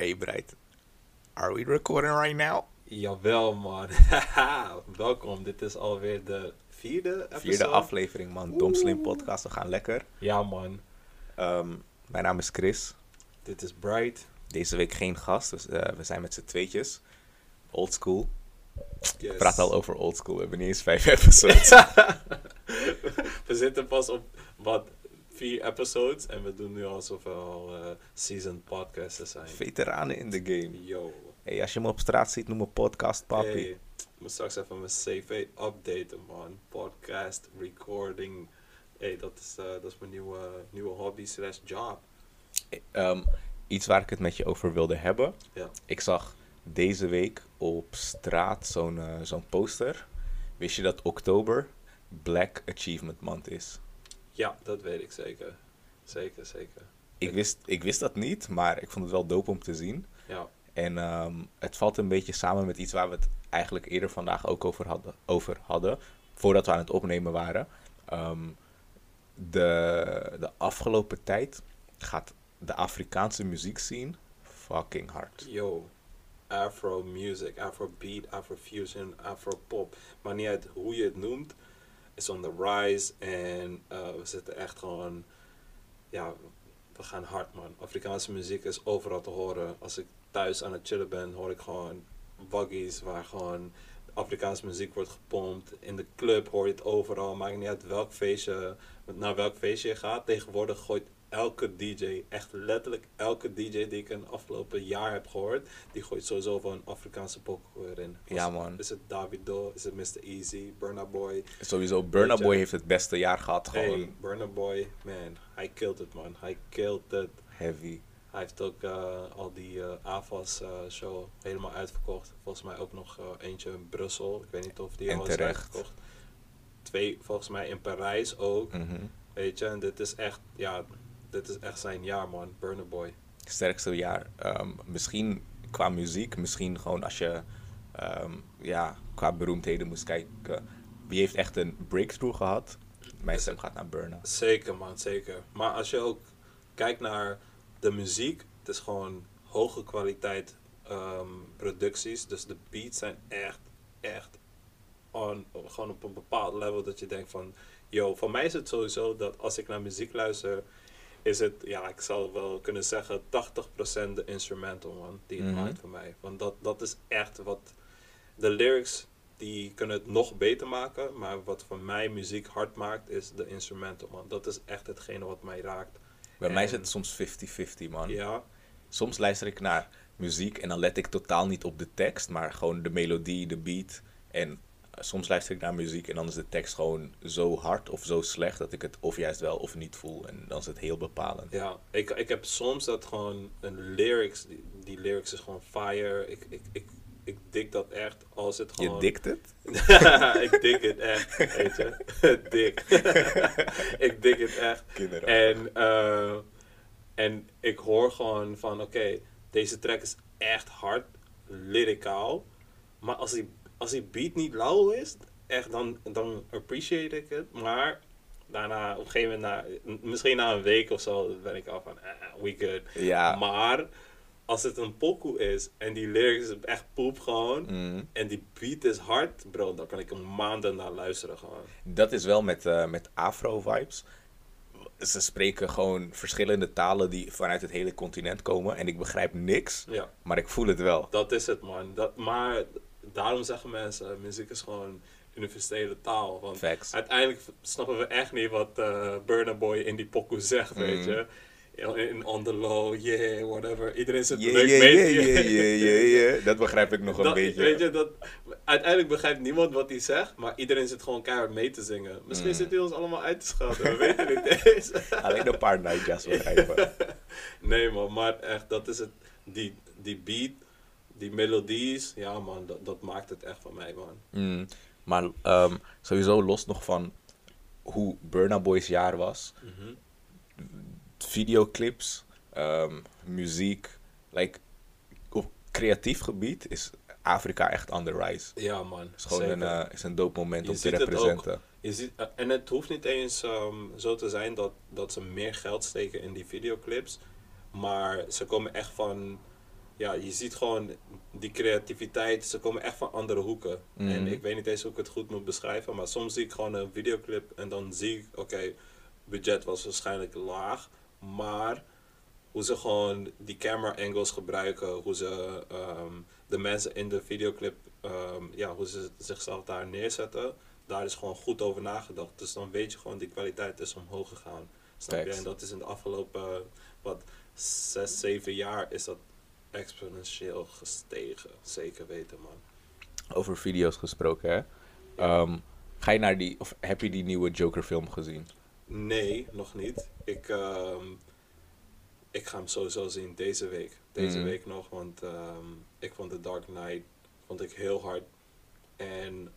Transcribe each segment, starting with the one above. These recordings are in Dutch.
Hey Breit, are we recording right now? Jawel, man. Welkom. Dit is alweer de vierde episode. Vierde aflevering man, Dom Slim podcast. We gaan lekker. Ja, man. Ehm, mijn naam is Chris. Dit is Bright. Deze week geen gast, dus eh, we zijn met z'n tweetjes. Old school. Yes. Praten al over old school. We hebben niet eens vijf episodes. we zitten pas op wat vier episodes en we doen nu alsof we al eh season podcasters zijn. Veteranen in de game. Yo. Hey, als je me op straat ziet, noem me podcast papi. Hey, ik moet straks even mijn cv updaten, man. Podcast, recording. Hey, dat is, eh, dat is mijn nieuwe, nieuwe hobby slash job. Ehm, iets waar ik het met je over wilde hebben. Ja. Ik zag deze week op straat zo'n eh, zo'n poster. Wist je dat oktober Black Achievement Month is? Ja, dat weet ik zeker. Zeker, zeker. Ik wist, ik wist dat niet, maar ik vond het wel dope om te zien. Ja. En ehm, het valt een beetje samen met iets waar we het eigenlijk eerder vandaag ook over hadden. Over hadden voordat we aan het opnemen waren. Ehm, de, de afgelopen tijd gaat de Afrikaanse muziekscene fucking hard. Yo, Afro music, Afro beat, Afro fusion, Afro pop. Maar niet uit hoe je het noemt, is on the rise. En eh, we zitten echt gewoon, ja, we gaan hard man. Afrikaanse muziek is overal te horen. Als ik thuis aan het chillen ben, hoor ik gewoon waggies waar gewoon Afrikaanse muziek wordt gepompt. In de club hoor je het overal. Maakt niet uit welk feestje, naar welk feestje je gaat. Tegenwoordig gooit elke DJ, echt letterlijk elke DJ die ik een afgelopen jaar heb gehoord, die gooit sowieso van een Afrikaanse pokoe erin. Ja, Als- man. Is het Davido, is het Mr. Easy, Burna Boy? Sowieso, Burna Boy heeft het beste jaar gehad. Gewoon Hey, Burna Boy, man, hij killed it man. Hij killed it. heavy. Hij heeft ook eh, al die eh AFAS eh, show helemaal uitverkocht. Volgens mij ook nog eentje in Brussel. Ik weet niet of die al is uitverkocht. Twee volgens mij in Parijs ook. Mhm. Weet je, en dit is echt, ja, dit is echt zijn jaar man, Burna Boy. Sterkste jaar. Ehm, misschien qua muziek, misschien gewoon als je ehm, ja, qua beroemdheden moest kijken. Wie heeft echt een breakthrough gehad? Mijn stem gaat naar Burna. Zeker man, zeker. Maar als je ook kijkt naar de muziek, het is gewoon hoge kwaliteit ehm, producties. Dus de beats zijn echt, echt on, gewoon op een bepaald level dat je denkt van... Yo, voor mij is het sowieso dat als ik naar muziek luister, is het, ja, ik zal wel kunnen zeggen, 80% de instrumental man, die het Mhm. maakt voor mij. Want dat, dat is echt wat, de lyrics die kunnen het nog beter maken, maar wat voor mij muziek hard maakt, is de instrumental man. Dat is echt hetgene wat mij raakt. Bij mij is En- het soms 50-50, man. Ja, Soms luister ik naar muziek en dan let ik totaal niet op de tekst, maar gewoon de melodie, de beat. En soms luister ik naar muziek en dan is de tekst gewoon zo hard of zo slecht dat ik het of juist wel of niet voel. En dan is het heel bepalend. ja. Ik, ik heb soms dat gewoon een lyrics, die, die lyrics is gewoon fire. Ik, ik, ik, ik dik dat echt als het gewoon... Je dikt het? ik dik het echt, weet je. dik. ik dik het echt. Kinderen. En, eh, en ik hoor gewoon van, oké, deze track is echt hard, lyricaal. Maar als die, als die beat niet lauw is, echt, dan, dan appreciate ik het. Maar daarna, op een gegeven moment, na, misschien na een week of zo, ben ik al van, eh, we good. Ja. Maar als het een pokoe is en die lyrics is echt poep gewoon, Mm. en die beat is hard, bro, dan kan ik er maanden naar luisteren gewoon. Dat is wel met, eh, met afro-vibes. Ze spreken gewoon verschillende talen die vanuit het hele continent komen. En ik begrijp niks, Ja. maar ik voel het wel. Dat is het, man. Dat, maar daarom zeggen mensen, muziek is gewoon universele taal. Want Facts. uiteindelijk snappen we echt niet wat eh Burna Boy in die pokoe zegt, weet Mm. je. In, On The Low, yeah, whatever. Iedereen zit Yeah, leuk yeah, mee yeah, te- yeah, yeah, yeah, yeah. Dat begrijp ik nog een beetje. Weet je, dat, uiteindelijk begrijpt niemand wat hij zegt, maar iedereen zit gewoon keihard mee te zingen. Misschien Mm. zit hij ons allemaal uit te schelden, we weten niet eens. Alleen een paar nightjazz begrijpen. Nee man, maar echt, dat is het. Die, die beat, die melodies, ja man, dat, dat maakt het echt van mij man. Mm, maar ehm, sowieso los nog van hoe Burna Boy's jaar was. Mhm. Videoclips, ehm, muziek. Like, op creatief gebied is Afrika echt on the rise. Ja man, Het is gewoon zeker. een, eh, is een dope moment Je om te ziet het representen. Je ziet, eh, en het hoeft niet eens ehm, zo te zijn dat, dat ze meer geld steken in die videoclips. Maar ze komen echt van ja, je ziet gewoon die creativiteit, ze komen echt van andere hoeken. Mhm. En ik weet niet eens hoe ik het goed moet beschrijven, maar soms zie ik gewoon een videoclip en dan zie ik, oké, budget was waarschijnlijk laag, maar hoe ze gewoon die camera angles gebruiken, hoe ze ehm, de mensen in de videoclip, ehm, ja, hoe ze zichzelf daar neerzetten, daar is gewoon goed over nagedacht. Dus dan weet je gewoon, die kwaliteit is omhoog gegaan. Snap je? En dat is in de afgelopen, wat, zes, zeven jaar is dat exponentieel gestegen. Zeker weten, man. Over video's gesproken, hè? Ehm, ga je naar die, of heb je die nieuwe Joker film gezien? Nee, nog niet. Ik, ehm, ik ga hem sowieso zien deze week. Deze Mhm. week nog, want ehm, ik vond The Dark Knight vond ik heel hard. En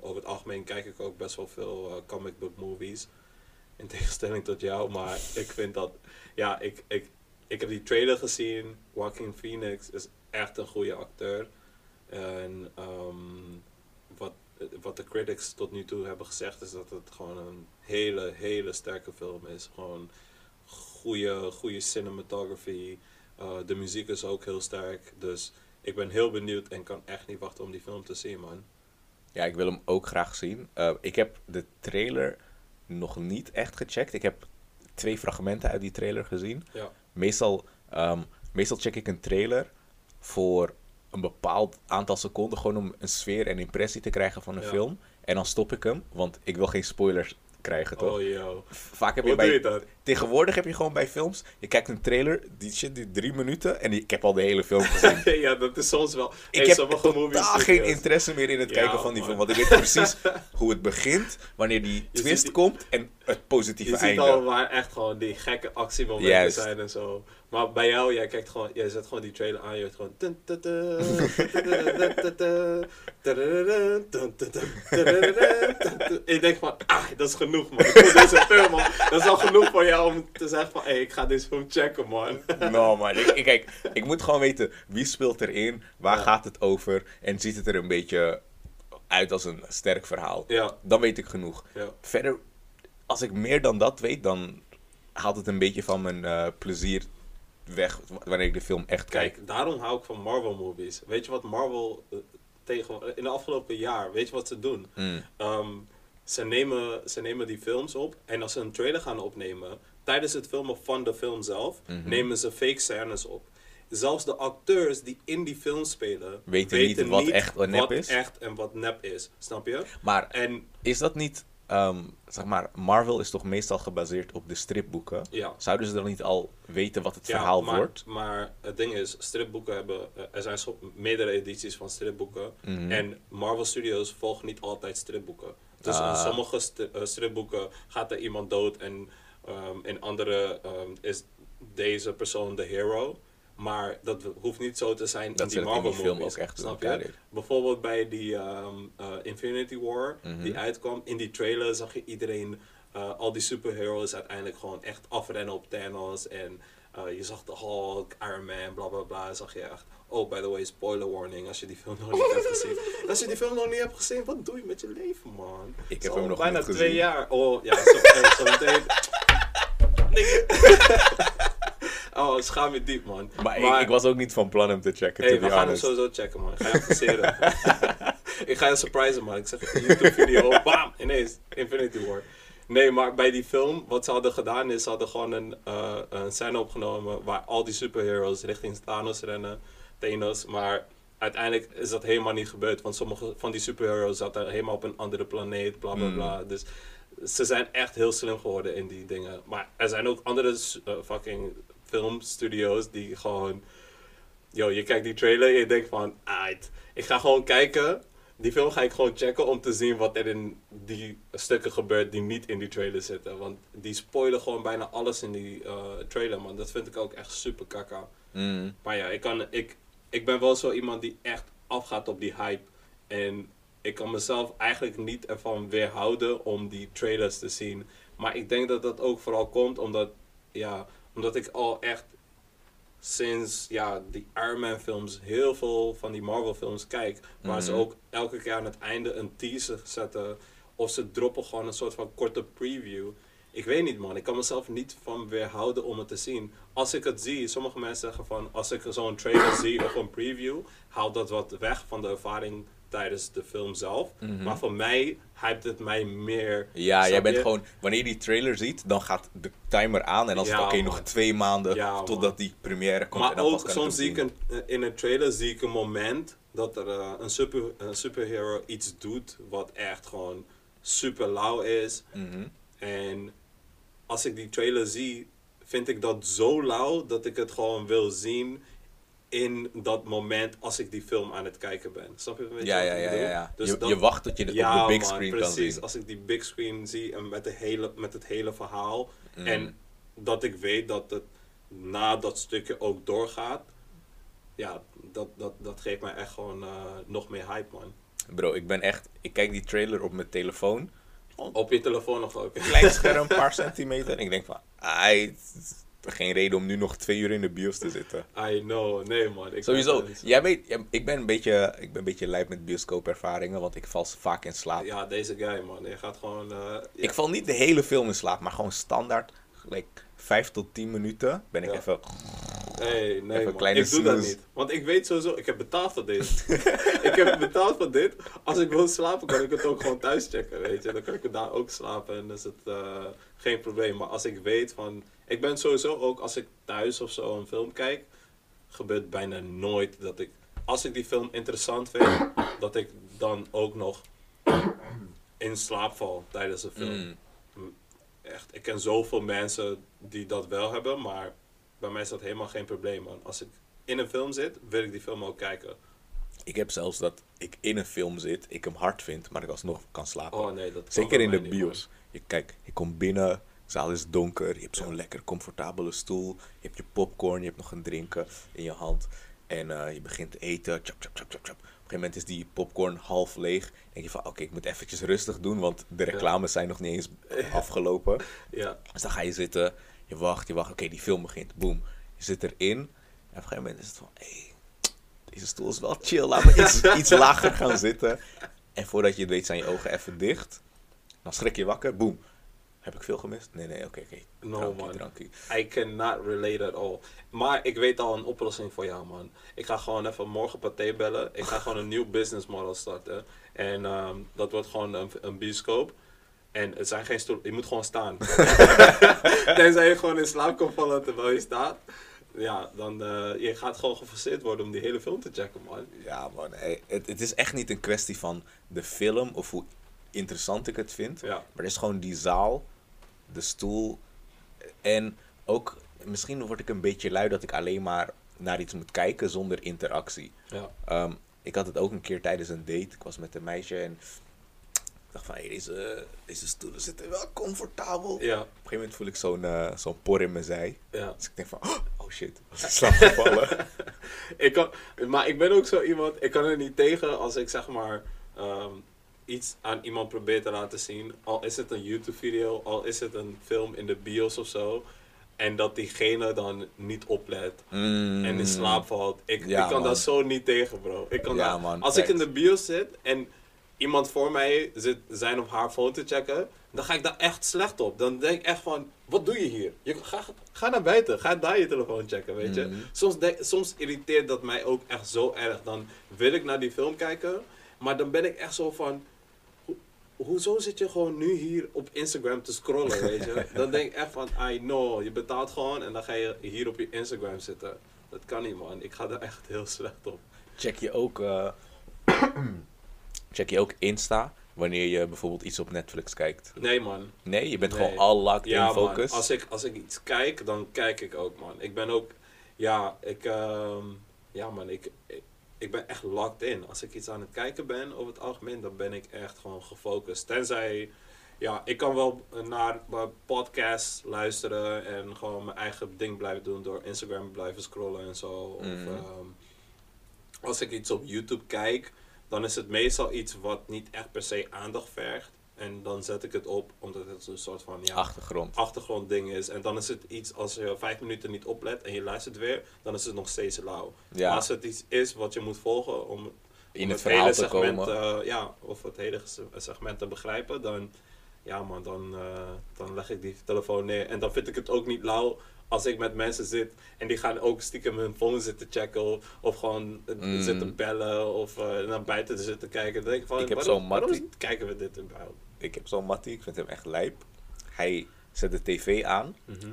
over het algemeen kijk ik ook best wel veel eh, comic book movies. In tegenstelling tot jou, maar ik vind dat... Ja, ik, ik, ik heb die trailer gezien. Joaquin Phoenix is echt een goede acteur. En ehm, wat, wat de critics tot nu toe hebben gezegd is dat het gewoon een hele, hele sterke film is. Gewoon goede, goede cinematography. Eh, de muziek is ook heel sterk. Dus ik ben heel benieuwd en kan echt niet wachten om die film te zien, man. Ja, ik wil hem ook graag zien. Eh, ik heb de trailer nog niet echt gecheckt. Ik heb twee fragmenten uit die trailer gezien. Ja. Meestal, ehm, meestal check ik een trailer voor een bepaald aantal seconden, gewoon om een sfeer en impressie te krijgen van een Ja. film. En dan stop ik hem, want ik wil geen spoilers krijgen, toch? Oh, yo. Vaak heb je Hoe doe bij, je dat? Tegenwoordig heb je gewoon bij films, je kijkt een trailer, die shit duurt drie minuten en ik heb al de hele film gezien. ja, dat is soms wel. Ik heb totaal geen interesse meer in het kijken van die film, want ik weet precies hoe het begint, wanneer die twist komt en het positieve einde. Je ziet al waar echt gewoon die gekke actiemomenten zijn en zo. Maar bij jou, jij kijkt gewoon, jij zet gewoon die trailer aan, je hoort gewoon. Ik denk van, ah, dat is genoeg man. Deze film man, dat is al genoeg voor jou om te zeggen van, hey, ik ga deze film checken man. No man, ik, ik, kijk, ik moet gewoon weten wie speelt erin, waar Ja. gaat het over en ziet het er een beetje uit als een sterk verhaal. Ja, Dan weet ik genoeg. ja. Verder, als ik meer dan dat weet, dan haalt het een beetje van mijn eh, plezier weg wanneer ik de film echt kijk. Kijk, daarom hou ik van Marvel movies. Weet je wat Marvel eh, tegen, in de afgelopen jaar, weet je wat ze doen? Mm. Ehm, ze, nemen, ze nemen die films op en als ze een trailer gaan opnemen, tijdens het filmen van de film zelf, Mhm. nemen ze fake scènes op. Zelfs de acteurs die in die film spelen, Weten niet wat echt en nep wat is? echt en wat nep is. Snap je? Maar En is dat niet, ehm, zeg maar, Marvel is toch meestal gebaseerd op de stripboeken? ja. Zouden ze dan niet al weten wat het Ja, verhaal maar, wordt? Maar het ding is, stripboeken hebben, eh, er zijn meerdere edities van stripboeken. Mhm. En Marvel Studios volgen niet altijd stripboeken. Dus in Ah. sommige eh, stripboeken gaat er iemand dood en ehm, in andere ehm, is deze persoon de hero. Maar dat hoeft niet zo te zijn Dat in die in Marvel die film movies. ook echt. Snap je? Bijvoorbeeld bij die ehm, eh, Infinity War, Mhm. die uitkwam. In die trailer zag je iedereen, eh, al die superheroes uiteindelijk gewoon echt afrennen op Thanos. En je zag de Hulk, Iron Man, bla bla bla. Zag je echt. Oh, by the way, spoiler warning als je die film nog niet hebt gezien. Als je die film nog niet hebt gezien, wat doe je met je leven, man? Ik heb hem nog bijna niet twee gezien. jaar. Oh, ja, zo, eh, zo meteen. Nee. oh, schaam je diep, man. Maar, ik, ik was ook niet van plan hem te checken, Hey, to we be gaan hem honest. sowieso checken, man. Ik ga je adviseren. ik ga je surprisen, man. Ik zeg een YouTube-video, bam, ineens, Infinity War. Nee, maar bij die film, wat ze hadden gedaan is, ze hadden gewoon een, eh, een scène opgenomen waar al die superheroes richting Thanos rennen, Thanos, maar uiteindelijk is dat helemaal niet gebeurd, want sommige van die superheroes zaten helemaal op een andere planeet, bla bla Mm. bla. Dus ze zijn echt heel slim geworden in die dingen. Maar er zijn ook andere eh, fucking filmstudio's die gewoon yo, je kijkt die trailer en je denkt van, aight, ik ga gewoon kijken. Die film ga ik gewoon checken om te zien wat er in die stukken gebeurt die niet in die trailer zitten. Want die spoilen gewoon bijna alles in die eh, trailer, man. Dat vind ik ook echt super kaka. Mm. Maar ja, ik, kan, ik, ik ben wel zo iemand die echt afgaat op die hype. En ik kan mezelf eigenlijk niet ervan weerhouden om die trailers te zien. Maar ik denk dat dat ook vooral komt omdat, ja, omdat ik al echt sinds ja, die Iron Man films heel veel van die Marvel films kijk. Waar ze Mhm. ook elke keer aan het einde een teaser zetten. Of ze droppen gewoon een soort van korte preview. Ik weet niet man, ik kan mezelf niet van weerhouden om het te zien. Als ik het zie, sommige mensen zeggen van, als ik zo'n trailer zie of een preview, haalt dat wat weg van de ervaring tijdens de film zelf. Mhm. Maar voor mij hypt het mij meer. Ja, jij bent je? gewoon, wanneer je die trailer ziet, dan gaat de timer aan en dan is Ja, oké, nog twee maanden Ja, totdat man. die première komt. en Maar dan pas ook soms zie ik een, eh, in een trailer zie ik een moment dat er eh, een, super, een superhero iets doet wat echt gewoon super lauw is. Mhm. En als ik die trailer zie, vind ik dat zo lauw dat ik het gewoon wil zien in dat moment als ik die film aan het kijken ben. Snap je wat Ja, ja, ja, ja. ja. Dus je, dat- je wacht tot je het ja, op de big man, screen precies. kan zien. Als ik die big screen zie en met, de hele, met het hele verhaal. Mm. En dat ik weet dat het na dat stukje ook doorgaat. Ja, dat, dat, dat geeft mij echt gewoon eh, nog meer hype, man. Bro, ik ben echt, ik kijk die trailer op mijn telefoon. Op je telefoon nog ook. Klein scherm, een paar centimeter. En ik denk van, ai, geen reden om nu nog twee uur in de bios te zitten. I know, nee man. Ik Sowieso, ben- jij weet, ik ben een beetje, ik ben een beetje lijp met bioscoopervaringen, want ik val vaak in slaap. Ja, deze guy man. Je gaat gewoon... eh, ja. Ik val niet de hele film in slaap, maar gewoon standaard, like, 5 tot 10 minuten ben ik Ja. even... Hey, nee Even kleine ik doe dat niet. Want ik weet sowieso, ik heb betaald voor dit. ik heb betaald voor dit. Als ik wil slapen, kan ik het ook gewoon thuis checken, weet je. Dan kan ik daar ook slapen en dan is het eh, geen probleem. Maar als ik weet van... Ik ben sowieso ook, als ik thuis of zo een film kijk, gebeurt bijna nooit dat ik... Als ik die film interessant vind, dat ik dan ook nog in slaap val tijdens de film. Mm. Echt, ik ken zoveel mensen die dat wel hebben, maar bij mij is dat helemaal geen probleem, man. Als ik in een film zit, wil ik die film ook kijken. Ik heb zelfs dat ik in een film zit, ik hem hard vind, maar ik alsnog kan slapen. Oh nee, dat kan Zeker in de niet, bios. Je, kijk, je komt binnen, de zaal is donker, je hebt zo'n lekker comfortabele stoel, je hebt je popcorn, je hebt nog een drinken in je hand en eh, je begint te eten. Chap, chap, chap, chap, chap. Op een gegeven moment is die popcorn half leeg. Dan denk je van, oké, ik moet eventjes rustig doen, want de reclames zijn nog niet eens afgelopen. Ja, Dus dan ga je zitten, je wacht, je wacht, oké, die film begint, boom. Je zit erin en op een gegeven moment is het van, hé, hey, deze stoel is wel chill, laat me iets, iets lager gaan zitten. En voordat je het weet zijn je ogen even dicht. Dan schrik je wakker, boom. Heb ik veel gemist? Nee, nee, oké, oké. No, Drankie, man. drankie. I cannot relate at all. Maar ik weet al een oplossing voor jou, man. Ik ga gewoon even morgen Pathé bellen. Ik ga gewoon een nieuw business model starten. En ehm, dat wordt gewoon een, een bioscoop. En het zijn geen stoelen, je moet gewoon staan. Tenzij je gewoon in slaap kan vallen terwijl je staat. Ja, dan uh, je gaat gewoon geforceerd worden om die hele film te checken, man. Ja, man. hey, het, het is echt niet een kwestie van de film of hoe interessant ik het vind. Ja, Maar het is gewoon die zaal, de stoel. En ook, misschien word ik een beetje lui dat ik alleen maar naar iets moet kijken zonder interactie. ja. Ehm, ik had het ook een keer tijdens een date. Ik was met een meisje en ik dacht van, hey, deze, deze stoelen zitten wel comfortabel. Ja, Op een gegeven moment voel ik zo'n eh, zo'n por in mijn zij. ja. Dus ik denk van, oh shit, was in slaap gevallen. ik kan, maar ik ben ook zo iemand, ik kan er niet tegen als ik zeg maar ehm, iets aan iemand probeer te laten zien. Al is het een YouTube video, al is het een film in de bios of zo. En dat diegene dan niet oplet Mm. en in slaap valt. Ik, Ja, ik kan daar zo niet tegen, bro. Ik kan Ja, man, als ik in de bios zit en iemand voor mij zit zijn of haar phone te checken, dan ga ik daar echt slecht op. Dan denk ik echt van, wat doe je hier? Je, ga, ga naar buiten, ga daar je telefoon checken, weet je. Mhm. Soms, soms irriteert dat mij ook echt zo erg. Dan wil ik naar die film kijken, maar dan ben ik echt zo van, hoezo zit je gewoon nu hier op Instagram te scrollen, weet je? Dan denk ik echt van, I know, je betaalt gewoon en dan ga je hier op je Instagram zitten. Dat kan niet, man. Ik ga daar echt heel slecht op. Check je ook, eh, check je ook Insta wanneer je bijvoorbeeld iets op Netflix kijkt? Nee, man. Nee, je bent Nee. gewoon all locked Ja, in man. focus. Als ik, als ik iets kijk, dan kijk ik ook, man. Ik ben ook, ja, ik, ehm, ja, man, ik, ik, ik ben echt locked in. Als ik iets aan het kijken ben, over het algemeen, dan ben ik echt gewoon gefocust. Tenzij, ja, ik kan wel naar podcasts luisteren en gewoon mijn eigen ding blijven doen door Instagram blijven scrollen en zo. Of, Mhm. ehm, als ik iets op YouTube kijk, dan is het meestal iets wat niet echt per se aandacht vergt. En dan zet ik het op, omdat het een soort van ja, Achtergrond. achtergrondding is. En dan is het iets, als je vijf minuten niet oplet en je luistert weer, dan is het nog steeds lauw. Maar als het iets is wat je moet volgen om, in het verhaal te segment, komen. eh, ja, of het hele segment te begrijpen, dan, ja man, dan, eh, dan leg ik die telefoon neer. En dan vind ik het ook niet lauw als ik met mensen zit en die gaan ook stiekem hun phone zitten checken of, of gewoon eh, Mm. zitten bellen of naar buiten zitten kijken. Dan denk ik van, Ik heb waarom, zo'n waarom kijken we dit überhaupt? Ik heb zo'n mattie, ik vind hem echt lijp. Hij zet de tv aan, Mhm.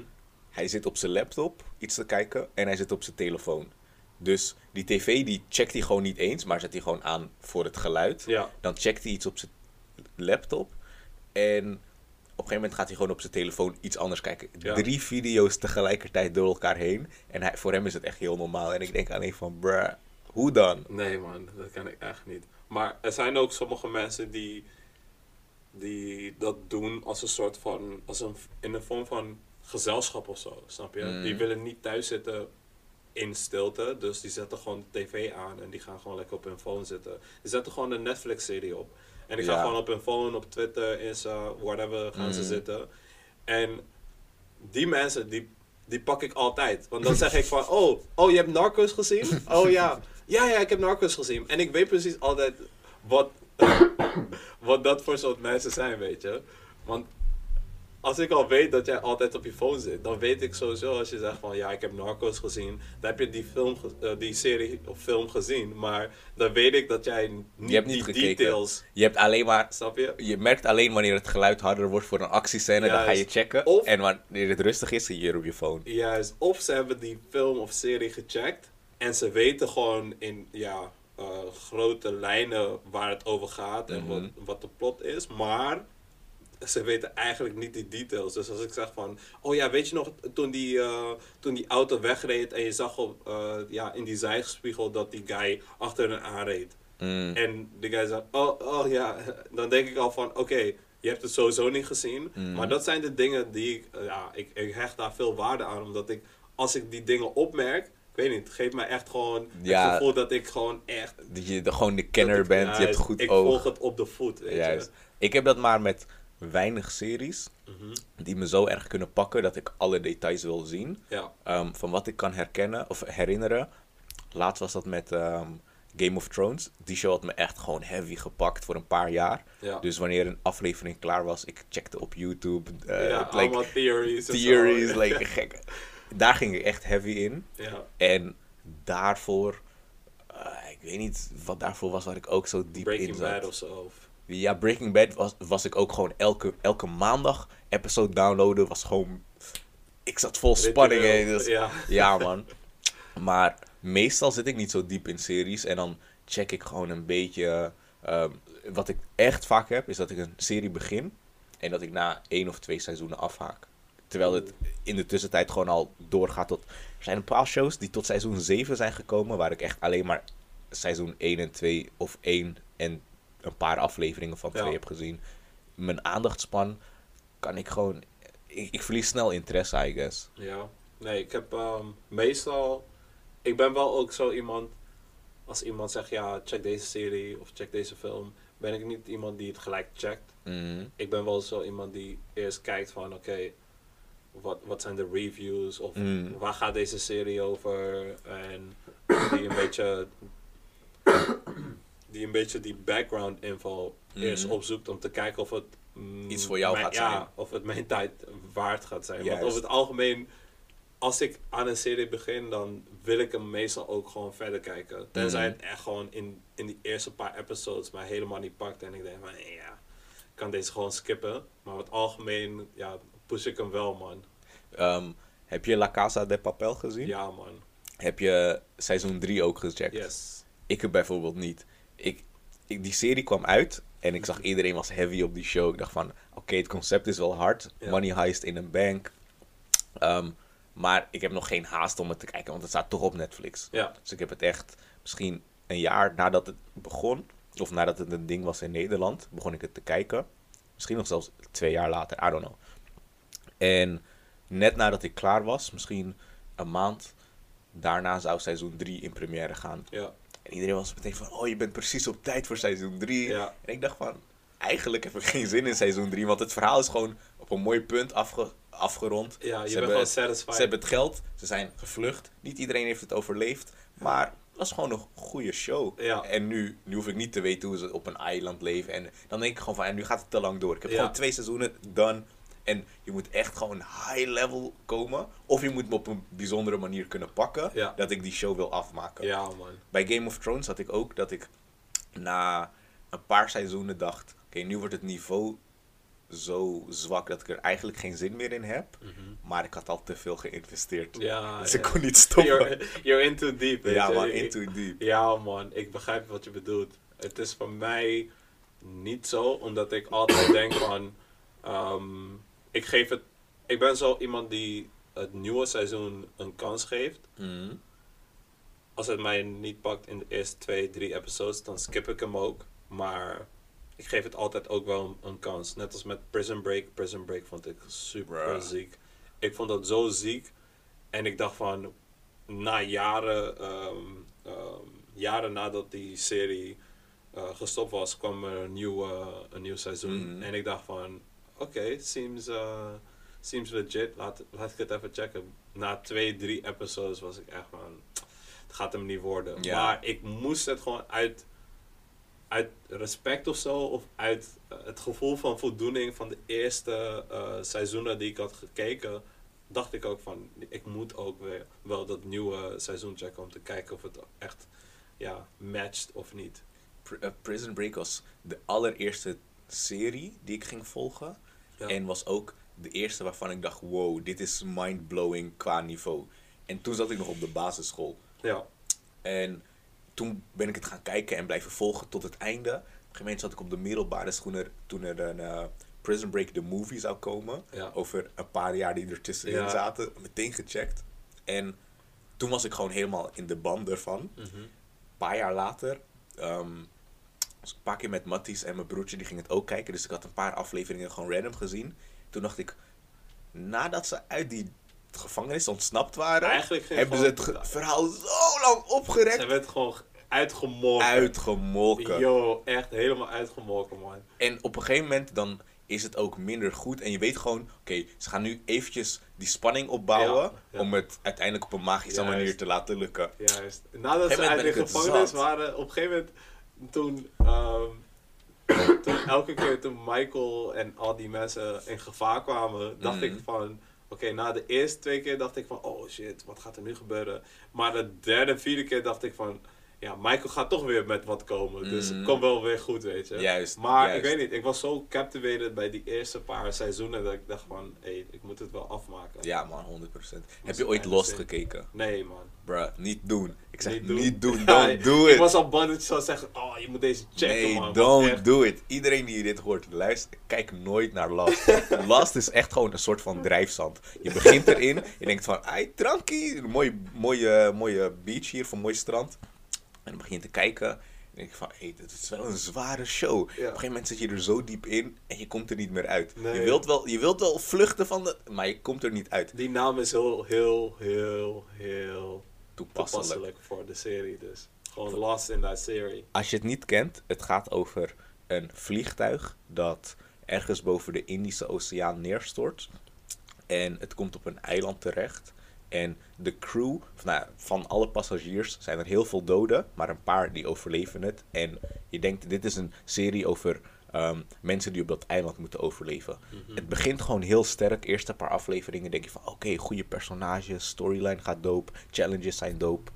hij zit op zijn laptop iets te kijken en hij zit op zijn telefoon. Dus die tv die checkt hij gewoon niet eens, maar zet hij gewoon aan voor het geluid. Ja, Dan checkt hij iets op zijn laptop. En op een gegeven moment gaat hij gewoon op zijn telefoon iets anders kijken. Ja. Drie video's tegelijkertijd door elkaar heen. En hij, voor hem is het echt heel normaal. En ik denk alleen van, bruh, hoe dan? nee man, dat kan ik echt niet. Maar er zijn ook sommige mensen die, die dat doen als een soort van, als een, in een vorm van gezelschap of zo, snap je? Mm. Die willen niet thuis zitten in stilte, dus die zetten gewoon de tv aan en die gaan gewoon lekker op hun phone zitten. Die zetten gewoon een Netflix-serie op. En die gaan Ja. gewoon op hun phone, op Twitter, Insta, whatever, gaan ze Mm. zitten. En die mensen, die, die pak ik altijd. Want dan zeg ik van, oh, oh, je hebt Narcos gezien? Oh ja. Ja, ja, ik heb Narcos gezien. En ik weet precies altijd wat, wat dat voor soort mensen zijn, weet je. Want als ik al weet dat jij altijd op je phone zit, dan weet ik sowieso als je zegt van, ja, ik heb Narcos gezien. Dan heb je die, film, eh, die serie of film gezien. Maar dan weet ik dat jij niet, hebt niet die gekeken. details, Je hebt alleen maar... snap je? Je merkt alleen wanneer het geluid harder wordt voor een actiescène, dan ga je checken. Of- En wanneer het rustig is, zie je hier op je phone. Juist, of ze hebben die film of serie gecheckt en ze weten gewoon in ja, eh, grote lijnen waar het over gaat en wat, Mhm. wat de plot is, maar ze weten eigenlijk niet die details. Dus als ik zeg van, oh ja, weet je nog toen die, eh, toen die auto wegreed en je zag op, eh, ja, in die zijspiegel dat die guy achter hen aanreed. Mm. En die guy zegt, oh, oh ja, dan denk ik al van, oké, je hebt het sowieso niet gezien. Mhm. Maar dat zijn de dingen die ik, ja, ik, ik hecht daar veel waarde aan. Omdat ik, als ik die dingen opmerk, ik weet niet, het geeft mij echt gewoon Ja. het gevoel dat ik gewoon echt... Dat je de, gewoon de kenner ik- bent, je hebt goed ik oog. volg het op de voet, weet Juist. je. Ik heb dat maar met weinig series Mhm. die me zo erg kunnen pakken dat ik alle details wil zien. Ja, Ehm, van wat ik kan herkennen of herinneren. Laatst was dat met ehm, Game of Thrones. Die show had me echt gewoon heavy gepakt voor een paar jaar. ja. Dus wanneer een aflevering klaar was, ik checkte op YouTube. ja, het like, allemaal theories. theories, like gek. Daar ging ik echt heavy in. Ja, En daarvoor, eh, ik weet niet wat daarvoor was waar ik ook zo diep in Breaking zat. Bad of zo. Ja, Breaking Bad was, was ik ook gewoon elke, elke maandag episode downloaden. Was gewoon. Ik zat vol spanning. ritueel. dus- Ja. ja, man. Maar meestal zit ik niet zo diep in series. En dan check ik gewoon een beetje. ehm, wat ik echt vaak heb, is dat ik een serie begin. En dat ik na één of twee seizoenen afhaak. Terwijl het in de tussentijd gewoon al doorgaat tot. Er zijn een paar shows die tot seizoen 7 zijn gekomen. Waar ik echt alleen maar seizoen 1 en 2 of 1 en een paar afleveringen van Ja. 2 heb gezien. Mijn aandachtspan kan ik gewoon. Ik, ik verlies snel interesse, I guess. Ja, nee, ik heb ehm, meestal. Ik ben wel ook zo iemand. Als iemand zegt ja, check deze serie of check deze film, ben ik niet iemand die het gelijk checkt. Mhm. Ik ben wel zo iemand die eerst kijkt van oké, wat, wat zijn de reviews of Mm. waar gaat deze serie over en die een beetje die een beetje die background info eerst Mhm. opzoekt om te kijken of het mm, Iets voor jou mijn- gaat ja, zijn. of het mijn tijd waard gaat zijn. Want over het algemeen, als ik aan een serie begin, dan wil ik hem meestal ook gewoon verder kijken. Tenzij Mhm. het echt gewoon in, in die eerste paar episodes mij helemaal niet pakt en ik denk van ja, ik kan deze gewoon skippen. Maar over het algemeen, ja, push ik hem wel man. Ehm, heb je La Casa de Papel gezien? Ja man, Heb je seizoen 3 ook gecheckt? yes. Ik heb bijvoorbeeld niet. Ik, ik, die serie kwam uit en ik zag iedereen was heavy op die show. Ik dacht van, oké, het concept is wel hard. Ja. Money heist in een bank. Ehm, maar ik heb nog geen haast om het te kijken, want het staat toch op Netflix. Ja, Dus ik heb het echt misschien een jaar nadat het begon, of nadat het een ding was in Nederland, begon ik het te kijken. Misschien nog zelfs twee jaar later, I don't know. En net nadat ik klaar was, misschien een maand daarna zou seizoen 3 in première gaan. ja, En iedereen was meteen van, oh je bent precies op tijd voor seizoen 3. ja. En ik dacht van, eigenlijk heb ik geen zin in seizoen 3, want het verhaal is gewoon op een mooi punt afge- afgerond. Ja, je Ze bent hebben- satisfied. Ze hebben het geld, ze zijn gevlucht. Niet iedereen heeft het overleefd. Maar was gewoon een goede show. Ja. En nu, nu hoef ik niet te weten hoe ze op een eiland leven. En dan denk ik gewoon van, en nu gaat het te lang door. Ik heb Ja. gewoon twee seizoenen done. En je moet echt gewoon high level komen. Of je moet me op een bijzondere manier kunnen pakken. Ja. Dat ik die show wil afmaken. Ja, man. Bij Game of Thrones had ik ook dat ik na een paar seizoenen dacht... Oké, nu wordt het niveau zo zwak dat ik er eigenlijk geen zin meer in heb. Maar ik had al te veel geïnvesteerd. Ja, dus ja. ik kon niet stoppen. You're, you're in too deep, ja, man, Ik- into deep. Ja, man, ik begrijp wat je bedoelt. Het is voor mij niet zo, omdat ik altijd denk van, ehm, ik geef het, ik ben zo iemand die het nieuwe seizoen een kans geeft. Mhm. Als het mij niet pakt in de eerste twee, drie episodes, dan skip ik hem ook. Maar ik geef het altijd ook wel een, een kans. Net als met Prison Break. Prison Break vond ik super Bruh. ziek. Ik vond dat zo ziek. En ik dacht van, na jaren, ehm, ehm, jaren nadat die serie eh, gestopt was, kwam er een nieuw, een nieuw seizoen. Mhm. En ik dacht van, oké, seems, eh, seems legit. Laat, laat ik het even checken. Na twee, drie episodes was ik echt van, het gaat hem niet worden. Ja. Maar ik moest het gewoon uit, uit respect of zo, of uit eh, het gevoel van voldoening van de eerste eh, seizoenen die ik had gekeken, dacht ik ook van, ik moet ook weer wel dat nieuwe seizoen checken om te kijken of het echt ja, matcht of niet. Pr- Prison Break was de allereerste serie die ik ging volgen. Ja. En was ook de eerste waarvan ik dacht, wow, dit is mind-blowing qua niveau. En toen zat ik nog op de basisschool. Ja, En toen ben ik het gaan kijken en blijven volgen tot het einde. Op een gegeven moment zat ik op de middelbare schoen er, toen er een eh, Prison Break the movie zou komen. Ja. Over een paar jaar die er tussenin Ja. zaten. Meteen gecheckt. En toen was ik gewoon helemaal in de band ervan. Mhm. Een paar jaar later ehm, ik een paar keer met Matties en mijn broertje, die ging het ook kijken. Dus ik had een paar afleveringen gewoon random gezien. Toen dacht ik, nadat ze uit die gevangenis ontsnapt waren, hebben ze het ge- verhaal zo lang opgerekt. Ze werd gewoon uitgemolken. Uitgemolken. Yo, echt helemaal uitgemolken, man. En op een gegeven moment dan is het ook minder goed. En je weet gewoon, oké, ze gaan nu eventjes die spanning opbouwen. Ja, ja. Om het uiteindelijk op een magische Juist. manier te laten lukken. Juist. Nadat ze uit de gevangenis waren, op een gegeven moment, toen, ehm, toen elke keer toen Michael en al die mensen in gevaar kwamen, dacht Mhm. ik van, oké, na de eerste twee keer dacht ik van, oh shit, wat gaat er nu gebeuren? Maar de derde, vierde keer dacht ik van, ja, Michael gaat toch weer met wat komen. Dus Mhm. het komt wel weer goed, weet je. Juist, Maar juist. ik weet niet, ik was zo captivated bij die eerste paar seizoenen dat ik dacht van, hé, hey, ik moet het wel afmaken. Ja man, 100%. Heb je ooit Lost zin. gekeken? Nee, man. Bruh, niet doen. Ik zeg Niet niet doen. Ja, don't do Ik it. was al bang dat je zou zeggen, oh, je moet deze checken, nee, man. Don't echt- do it. Iedereen die dit hoort, luister, kijk nooit naar Last. Last is echt gewoon een soort van drijfzand. Je begint erin, je denkt van, ai, trankie, mooie, mooie, mooie beach hier, van mooi strand. En dan begin je te kijken, en denk je van, hé, dit is wel een zware show. Op een gegeven moment zit je er zo diep in, en je komt er niet meer uit. Nee. Je, wilt wel, je wilt wel vluchten van de, maar je komt er niet uit. Die naam is heel, heel, heel, heel Toepasselijk. toepasselijk voor de serie. Dus gewoon Lost in that serie. Als je het niet kent, het gaat over een vliegtuig dat ergens boven de Indische Oceaan neerstort. En het komt op een eiland terecht. En de crew, of nou, van alle passagiers zijn er heel veel doden, maar een paar die overleven het. En je denkt, dit is een serie over ehm, mensen die op dat eiland moeten overleven. Het begint gewoon heel sterk. Eerste paar afleveringen denk je van, oké, goede personages, storyline gaat dope, challenges zijn dope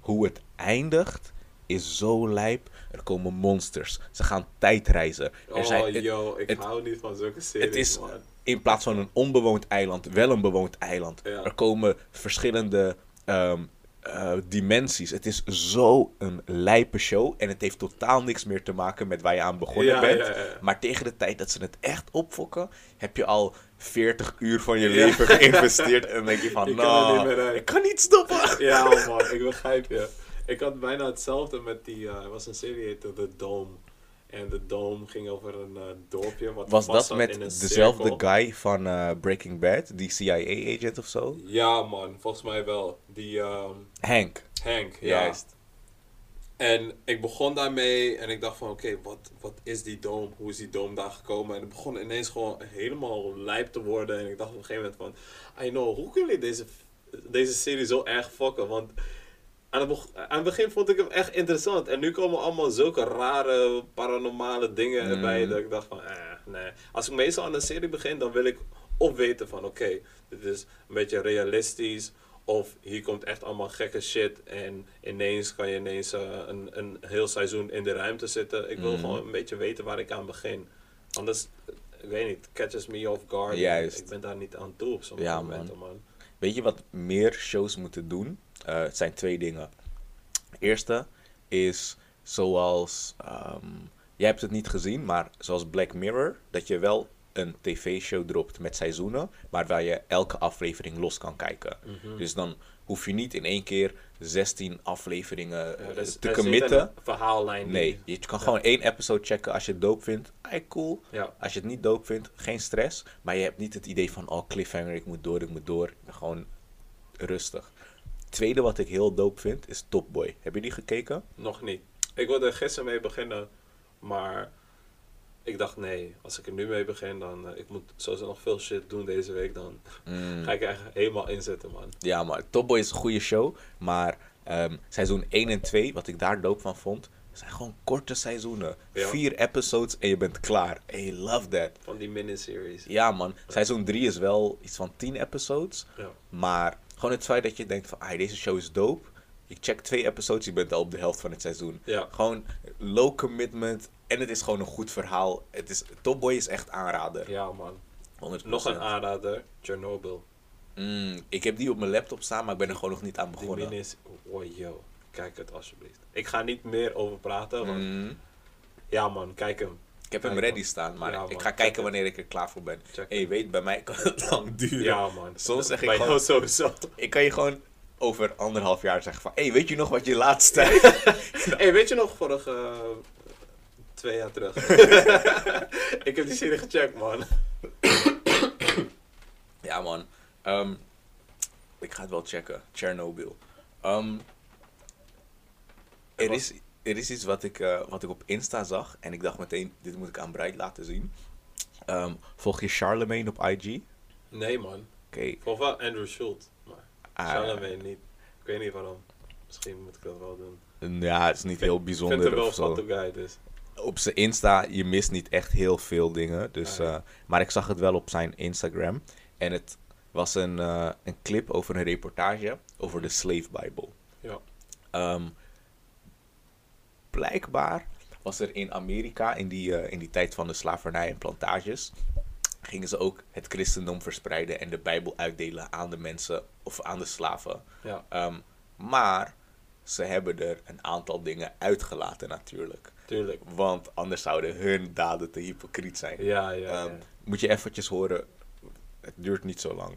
hoe het eindigt is zo lijp. Er komen monsters. Ze gaan tijdreizen. Er Oh, zijn, het- yo, ik het- hou niet van zulke series, het is man. In plaats van een onbewoond eiland, wel een bewoond eiland. Ja. Er komen verschillende ehm, eh, dimensies. Het is zo een lijpe show. En het heeft totaal niks meer te maken met waar je aan begonnen Ja, bent. ja. Maar tegen de tijd dat ze het echt opfokken, heb je al 40 uur van je leven geïnvesteerd. En dan denk je van, kan er nou, meer uit." ik kan niet stoppen. Ja, man, ik begrijp je. Ik had bijna hetzelfde met die, er was een serie heette The Dome. En The Dome ging over een eh, dorpje wat Was dat met dezelfde cirkel. guy van eh, Breaking Bad, die CIA-agent of zo? Ja, man, volgens mij wel. Die ehm, Hank. Hank, ja. Juist. En ik begon daarmee en ik dacht van, oké, wat, wat is die dome? Hoe is die dome daar gekomen? En het begon ineens gewoon helemaal lijp te worden. En ik dacht op een gegeven moment van, I know, hoe kunnen jullie deze, deze serie zo erg fokken? Want aan het, beg- aan het begin vond ik hem echt interessant. En nu komen allemaal zulke rare paranormale dingen Mm. erbij. Dat ik dacht van, eh, nee. Als ik meestal aan een serie begin, dan wil ik of weten van, oké, dit is een beetje realistisch. Of hier komt echt allemaal gekke shit. En ineens kan je ineens eh, een, een heel seizoen in de ruimte zitten. Ik wil Mhm. gewoon een beetje weten waar ik aan begin. Anders, ik weet niet, catches me off guard. Juist. Ik ben daar niet aan toe op sommige Ja, man. momenten, man. Weet je wat meer shows moeten doen? Eh, het zijn twee dingen. Eerste is zoals. ehm, jij hebt het niet gezien, maar zoals Black Mirror, dat je wel een tv-show dropt met seizoenen, maar waar je elke aflevering los kan kijken. Mhm. Dus dan hoef je niet in één keer 16 afleveringen Ja, eh, te committen. een verhaallijn. Nee, je kan Ja. gewoon één episode checken als je het dope vindt. Hey, cool. Ja. Als je het niet dope vindt, geen stress. Maar je hebt niet het idee van, oh, cliffhanger, ik moet door, ik moet door. Gewoon rustig. Tweede wat ik heel dope vind, is Top Boy. Heb je die gekeken? Nog niet. Ik wilde er gisteren mee beginnen, maar ik dacht nee, als ik er nu mee begin, dan eh, ik moet sowieso nog veel shit doen deze week, dan Mm. ga ik er echt helemaal inzetten, man. Ja, maar Top Boy is een goede show. Maar ehm, seizoen 1 en 2, wat ik daar dope van vond, zijn gewoon korte seizoenen. Ja. Vier episodes en je bent klaar. En je love that. Van die miniseries. Ja, man. Seizoen 3 is wel iets van 10 episodes. Ja. Maar gewoon het feit dat je denkt van, ah, deze show is dope. Je checkt twee episodes, je bent al op de helft van het seizoen. Ja. Gewoon low commitment. En het is gewoon een goed verhaal. Het is, Top Boy is echt aanrader. Ja, man. 100%. Nog een aanrader, Chernobyl. Mm, ik heb die op mijn laptop staan, maar ik ben er gewoon nog niet aan Die begonnen. minis, oh yo, kijk het alsjeblieft. Ik ga niet meer over praten, want Mm, ja man, kijk hem. Ik heb hem ready staan, maar Ja, ik ga kijken wanneer ik er klaar voor ben. Check weet, bij mij kan het lang duren. Ja man. Soms zeg ik Bij gewoon- sowieso. Ik kan je gewoon over anderhalf jaar zeggen van... Hé, hey, weet je nog wat je laatst zei? hey, weet je nog vorige eh, twee jaar terug? ik heb die serie gecheckt, man. Ja, man. Ehm, ik ga het wel checken. Chernobyl. Ehm, er, is, er is iets wat ik, eh, wat ik op Insta zag. En ik dacht meteen, dit moet ik aan Bright laten zien. Ehm, volg je Charlemagne op IG? Nee, man. Oké. Volgens wel Andrew Schultz, maar ah, Charlemagne niet. Ik weet niet waarom. Misschien moet ik dat wel doen. ja, het is niet heel Ik vind bijzonder hem wel een guy, dus. Op zijn Insta, je mist niet echt heel veel dingen. Dus, Ah, ja. eh, maar ik zag het wel op zijn Instagram. En het was een, eh, een clip over een reportage over de Slave Bible. Ja. Ehm, blijkbaar was er in Amerika, in die, eh, in die tijd van de slavernij en plantages, gingen ze ook het christendom verspreiden en de Bijbel uitdelen aan de mensen of aan de slaven. Ja, Ehm, maar ze hebben er een aantal dingen uitgelaten natuurlijk. tuurlijk. Want anders zouden hun daden te hypocriet zijn. Ja, ja, Ehm, ja. Moet je eventjes horen, het duurt niet zo lang.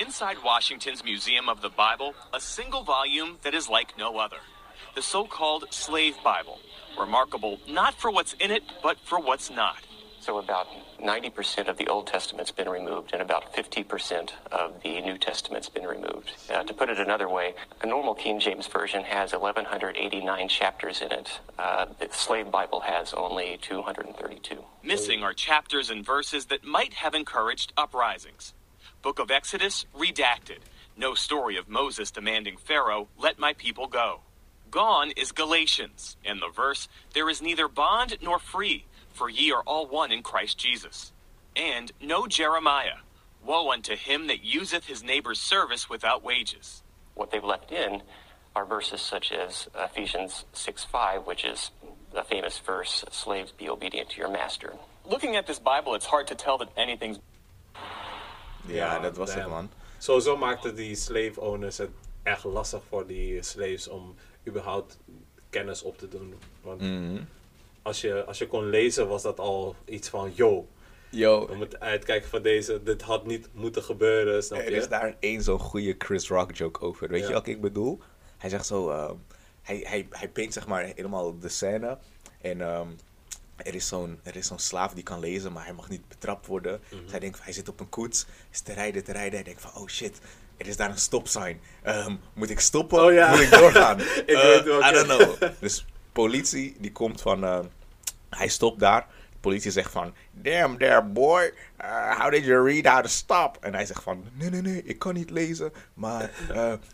Inside Washington's Museum of the Bible, a single volume that is like no other. The so called Slave Bible. Remarkable not for what's in it, but for what's not. So about 90% of the Old Testament's been removed, and about 50% of the New Testament's been removed. Uh, to put it another way, a normal King James Version has 1,189 chapters in it. Uh, the Slave Bible has only 232. Missing are chapters and verses that might have encouraged uprisings. Book of Exodus, redacted. No story of Moses demanding Pharaoh, let my people go. Gone is Galatians, and the verse, There is neither bond nor free, for ye are all one in Christ Jesus. And no Jeremiah, Woe unto him that useth his neighbor's service without wages. What they've left in are verses such as Ephesians 6 5, which is a famous verse Slaves, be obedient to your master. Looking at this Bible, it's hard to tell that anything's Ja, dat was het damn. man. Sowieso maakten die slave owners het echt lastig voor die slaves om überhaupt kennis op te doen. Want Mhm. als, je, als je kon lezen was dat al iets van, yo, Yo, we moeten uitkijken van deze, dit had niet moeten gebeuren, snap Er je? is daar één zo'n goede Chris Rock joke over. Weet Ja. je wat ik bedoel? Hij zegt zo, ehm, hij, hij, hij paint zeg maar helemaal de scène. En ehm, er is zo'n slaaf die kan lezen, maar hij mag niet betrapt worden. Dus hij denkt, van, hij zit op een koets, is te rijden, te rijden. Hij denkt van, oh shit, er is daar een stopsign. Ehm, moet ik stoppen? Oh ja. Moet ik doorgaan? Ik Eh, weet welke. I don't know. Dus politie, die komt van, ehm, hij stopt daar. politie zegt van, damn there boy, uh, how did you read how to stop? En hij zegt van, nee, nee, nee, ik kan niet lezen, maar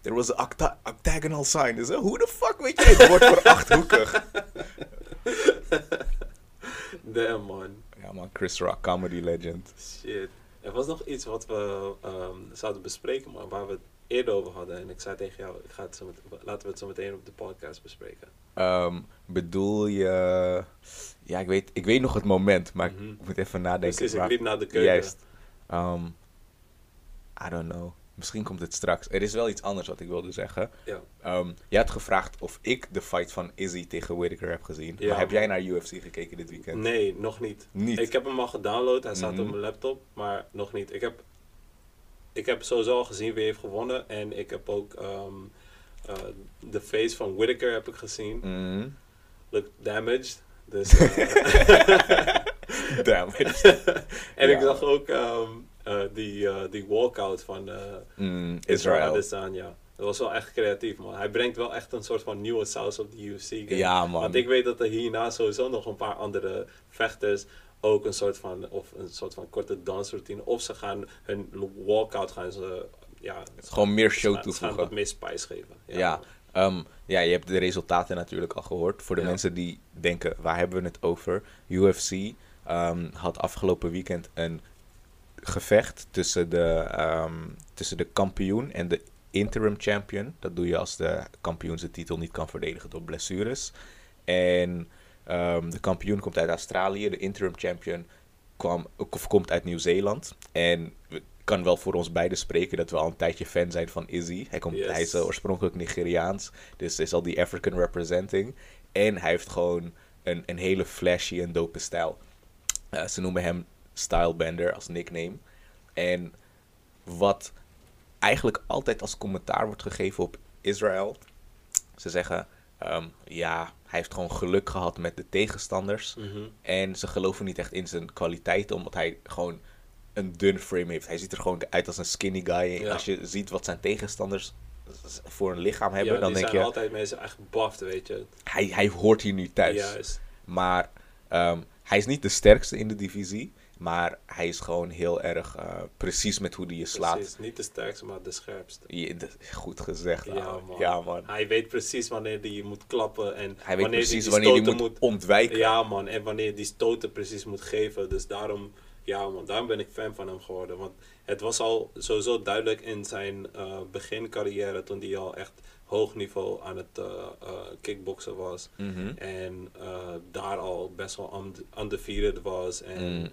there was an octa octagonal sign. Dus hoe de fuck weet jij het woord voor achthoekig? Damn, man. Ja man, Chris Rock, comedy legend. Shit. Er was nog iets wat we um, zouden bespreken, maar waar we het eerder over hadden. En ik zei tegen jou, ik ga het zo met, laten we het zo meteen op de podcast bespreken. Um, bedoel je... Ja, ik weet, ik weet nog het moment, maar Mhm. ik moet even nadenken. Precies, ik liep naar de keuken. Juist. Um, I don't know. Misschien komt het straks. Er is wel iets anders wat ik wilde zeggen. Ja. Um, je had gevraagd of ik de fight van Izzy tegen Whittaker heb gezien. Ja, maar heb jij naar UFC gekeken dit weekend? Nee, nog niet. Niet? Ik heb hem al gedownload, hij staat Mhm. op mijn laptop, maar nog niet. Ik heb, ik heb sowieso al gezien wie heeft gewonnen. En ik heb ook ehm, eh, de face van Whittaker heb ik gezien. Mhm. Look damaged. Dus, eh, it. en ik zag ook ehm, eh, die, die walkout van eh Mm, Israel Israel. Adesanya. Dat was wel echt creatief, man. Hij brengt wel echt een soort van nieuwe saus op de UFC. game. Ja, man. Want ik weet dat er hierna sowieso nog een paar andere vechters ook een soort van, of een soort van korte dansroutine. Of ze gaan hun walkout gaan ze, ja, Gewoon meer show gaan- ze gaan toevoegen. wat meer spice geven. Ja, ehm, ja, je hebt de resultaten natuurlijk al gehoord. Voor de Ja. mensen die denken, waar hebben we het over? UFC ehm, had afgelopen weekend een gevecht tussen de, ehm, tussen de kampioen en de interim champion. Dat doe je als de kampioen zijn titel niet kan verdedigen door blessures. En ehm, de kampioen komt uit Australië, de interim champion kwam, of komt uit Nieuw-Zeeland. En we kan wel voor ons beiden spreken dat we al een tijdje fan zijn van Izzy. Hij, komt, Yes. hij is eh, oorspronkelijk Nigeriaans, dus is al die African representing. En hij heeft gewoon een, een hele flashy en dope stijl. Eh, ze noemen hem Stylebender als nickname. En wat eigenlijk altijd als commentaar wordt gegeven op Israël. Ze zeggen, ehm, ja, hij heeft gewoon geluk gehad met de tegenstanders. Mhm. En ze geloven niet echt in zijn kwaliteiten, omdat hij gewoon een dun frame heeft. Hij ziet er gewoon uit als een skinny guy. Ja. als je ziet wat zijn tegenstanders voor een lichaam hebben, ja, dan die denk zijn je, altijd mensen echt buffed, weet je. hij, hij hoort hier nu thuis. Juist. Maar ehm, hij is niet de sterkste in de divisie. Maar hij is gewoon heel erg eh, precies met hoe hij je slaat. Precies. Niet de sterkste, maar de scherpste. Je- goed gezegd. Ja, man. Ja, man. Hij weet precies wanneer hij moet klappen en Hij weet precies die wanneer hij stoten moet, ontwijken. Ja, man. En wanneer die stoten precies moet geven. Dus daarom, ja, man. Daarom ben ik fan van hem geworden. Want het was al sowieso duidelijk in zijn eh begincarrière. Toen hij al echt hoog niveau aan het eh, kickboksen was. Mhm. En daar al best wel und- undefeated was. En Mm.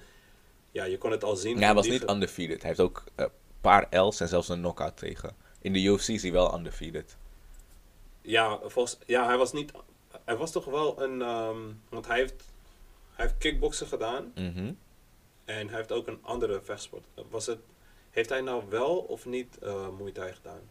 Ja, je kon het al zien. Ja, hij was niet undefeated. Hij heeft ook een paar L's en zelfs een knockout tegen. In de UFC is hij wel undefeated. Ja, volgens, ja, hij was niet. Hij was toch wel een. ehm, want hij heeft, hij heeft kickboksen gedaan. Mhm. En hij heeft ook een andere vechtsport. Was het, heeft hij nou wel of niet eh Thai gedaan?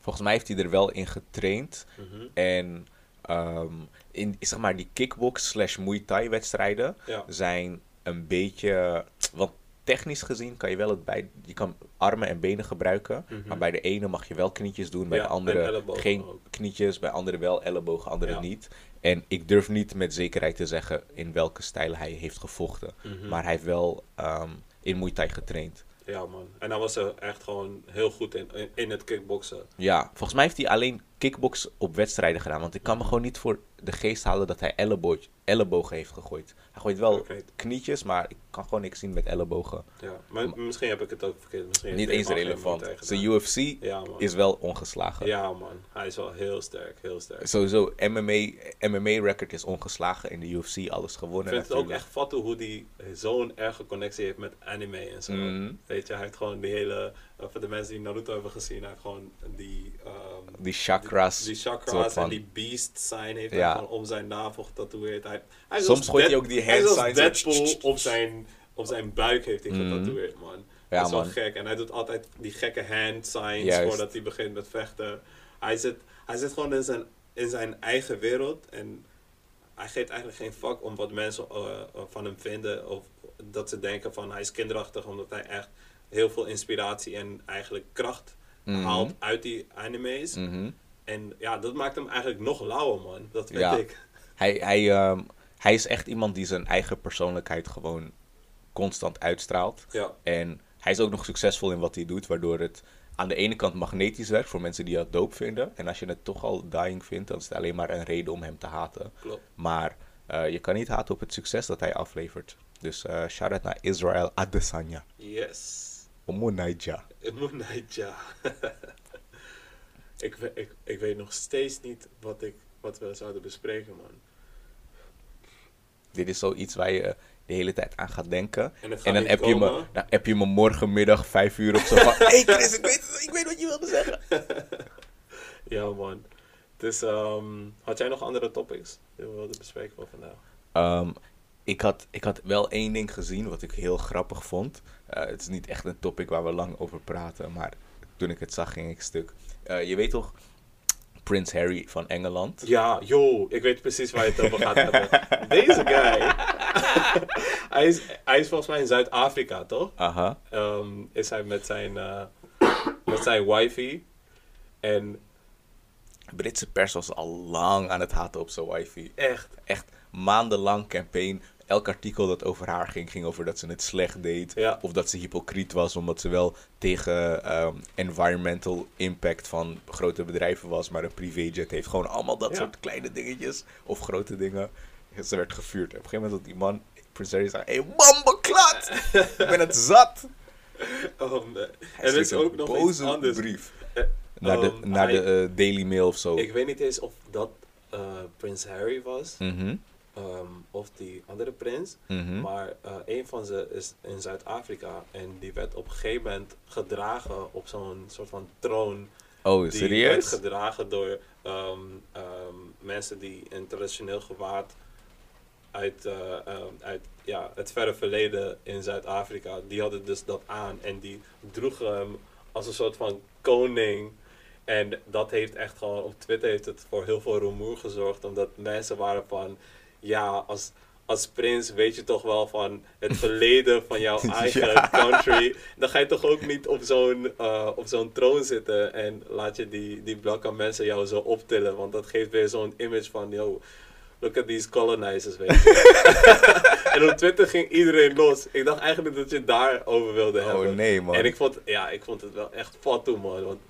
Volgens mij heeft hij er wel in getraind. Mhm. En ehm, in zeg maar die kickbox slash Muay Thai wedstrijden Ja. zijn een beetje... Want technisch gezien kan je wel het bij... Je kan armen en benen gebruiken. Mhm. Maar bij de ene mag je wel knietjes doen. Bij Ja, de andere geen ook. knietjes. Bij andere wel ellebogen, andere Ja. niet. En ik durf niet met zekerheid te zeggen in welke stijl hij heeft gevochten. Mhm. Maar hij heeft wel ehm, in Muay Thai getraind. Ja, man. En hij was er echt gewoon heel goed in, in, in het kickboksen. Ja, volgens mij heeft hij alleen kickbox op wedstrijden gedaan. Want ik kan me gewoon niet voor de geest halen dat hij elleboog, ellebogen heeft gegooid. Hij gooit wel knietjes, maar ik kan gewoon niks zien met ellebogen. Ja. Maar misschien heb ik het ook verkeerd. Misschien niet eens hij relevant. Zijn. UFC Ja, is wel ongeslagen. Ja, man. Hij is wel heel sterk. Heel sterk. Sowieso, MMA, MMA-record is ongeslagen. In de UFC alles Ik gewonnen vind het ook echt fattig hoe die zo'n erge connectie heeft met anime en zo. Mhm. Weet je, hij heeft gewoon die hele... voor de mensen die Naruto hebben gezien, hij gewoon die... ehm, Die chakras. Die, chakras van- en die beast sign heeft hij gewoon om zijn navel getatoeëerd. Hij, hij Soms gooit hij ook die hij hand signs zo- Deadpool op zijn, op zijn buik heeft hij Mhm. getatoeëerd, man. Ja, dat is wel man. gek. En hij doet altijd die gekke hand signs Juist. voordat hij begint met vechten. Hij zit, hij zit gewoon in zijn, in zijn eigen wereld en hij geeft eigenlijk geen fuck om wat mensen eh, van hem vinden. Of dat ze denken van hij is kinderachtig omdat hij echt heel veel inspiratie en eigenlijk kracht Mhm. haalt uit die anime's. Mhm. En ja, dat maakt hem eigenlijk nog lauwer, man. Dat vind Ja. ik. Hij, hij, ehm, hij is echt iemand die zijn eigen persoonlijkheid gewoon constant uitstraalt. Ja. En hij is ook nog succesvol in wat hij doet, waardoor het aan de ene kant magnetisch werkt voor mensen die dat doop vinden. En als je het toch al dying vindt, dan is het alleen maar een reden om hem te haten. Klopt. Maar eh, je kan niet haten op het succes dat hij aflevert. Dus eh shout-out naar Israel Adesanya. Yes. Omonaija. Moonlight, ik, ik, ik weet nog steeds niet wat, ik, wat we zouden bespreken, man. Dit is zoiets waar je de hele tijd aan gaat denken. En dan heb je, me, dan je me morgenmiddag vijf uur op zo van... hey Chris, ik weet, ik weet wat je wilde zeggen. Ja, man. Dus, ehm, had jij nog andere topics die we wilden bespreken voor vandaag? Ehm, ik, had, ik had wel één ding gezien wat ik heel grappig vond. Eh, het is niet echt een topic waar we lang over praten, maar toen ik het zag ging ik stuk. Eh, je weet toch, Prins Harry van Engeland? Ja, joh, ik weet precies waar je het over gaat hebben. Deze guy. hij, is, hij is volgens mij in Zuid-Afrika, toch? Aha. Ehm, is hij met zijn, eh met zijn wifey. En De Britse pers was al lang aan het haten op zijn wifi. echt, Echt maandenlang campaign. Elk artikel dat over haar ging, ging over dat ze het slecht deed. Ja. Of dat ze hypocriet was, omdat ze wel tegen ehm, environmental impact van grote bedrijven was, maar een privéjet heeft. Gewoon allemaal dat Ja. soort kleine dingetjes. Of grote dingen. Ze werd gevuurd. Op een gegeven moment had die man, Prince Harry, zei: Hé, hey, bambeklat! Ik ben het zat! oh, nee. Hij en er is ook een nog iets anders. brief. Eh, Naar de, ehm, naar de eh, Daily Mail of zo. Ik weet niet eens of dat eh, Prins Harry was. Mhm, ehm, of die andere prins. mhm. Maar eh, een van ze is in Zuid-Afrika. En die werd op een gegeven moment gedragen op zo'n soort van troon. Oh, Die werd gedragen door ehm, ehm, mensen die in traditioneel gewaad uit, eh, uit ja, het verre verleden in Zuid-Afrika. Die hadden dus dat aan en die droegen hem als een soort van koning. En dat heeft echt gewoon, op Twitter heeft het voor heel veel rumoer gezorgd. Omdat mensen waren van, ja, als, als prins weet je toch wel van het verleden van jouw eigen Ja. country. Dan ga je toch ook niet op zo'n eh, op zo'n troon zitten en laat je die, die blakke mensen jou zo optillen. Want dat geeft weer zo'n image van, yo, look at these colonizers, weet je. en op Twitter ging iedereen los. Ik dacht eigenlijk dat je het daarover wilde hebben. Oh nee, man. En ik vond, ja, ik vond het wel echt fat toen, man. Want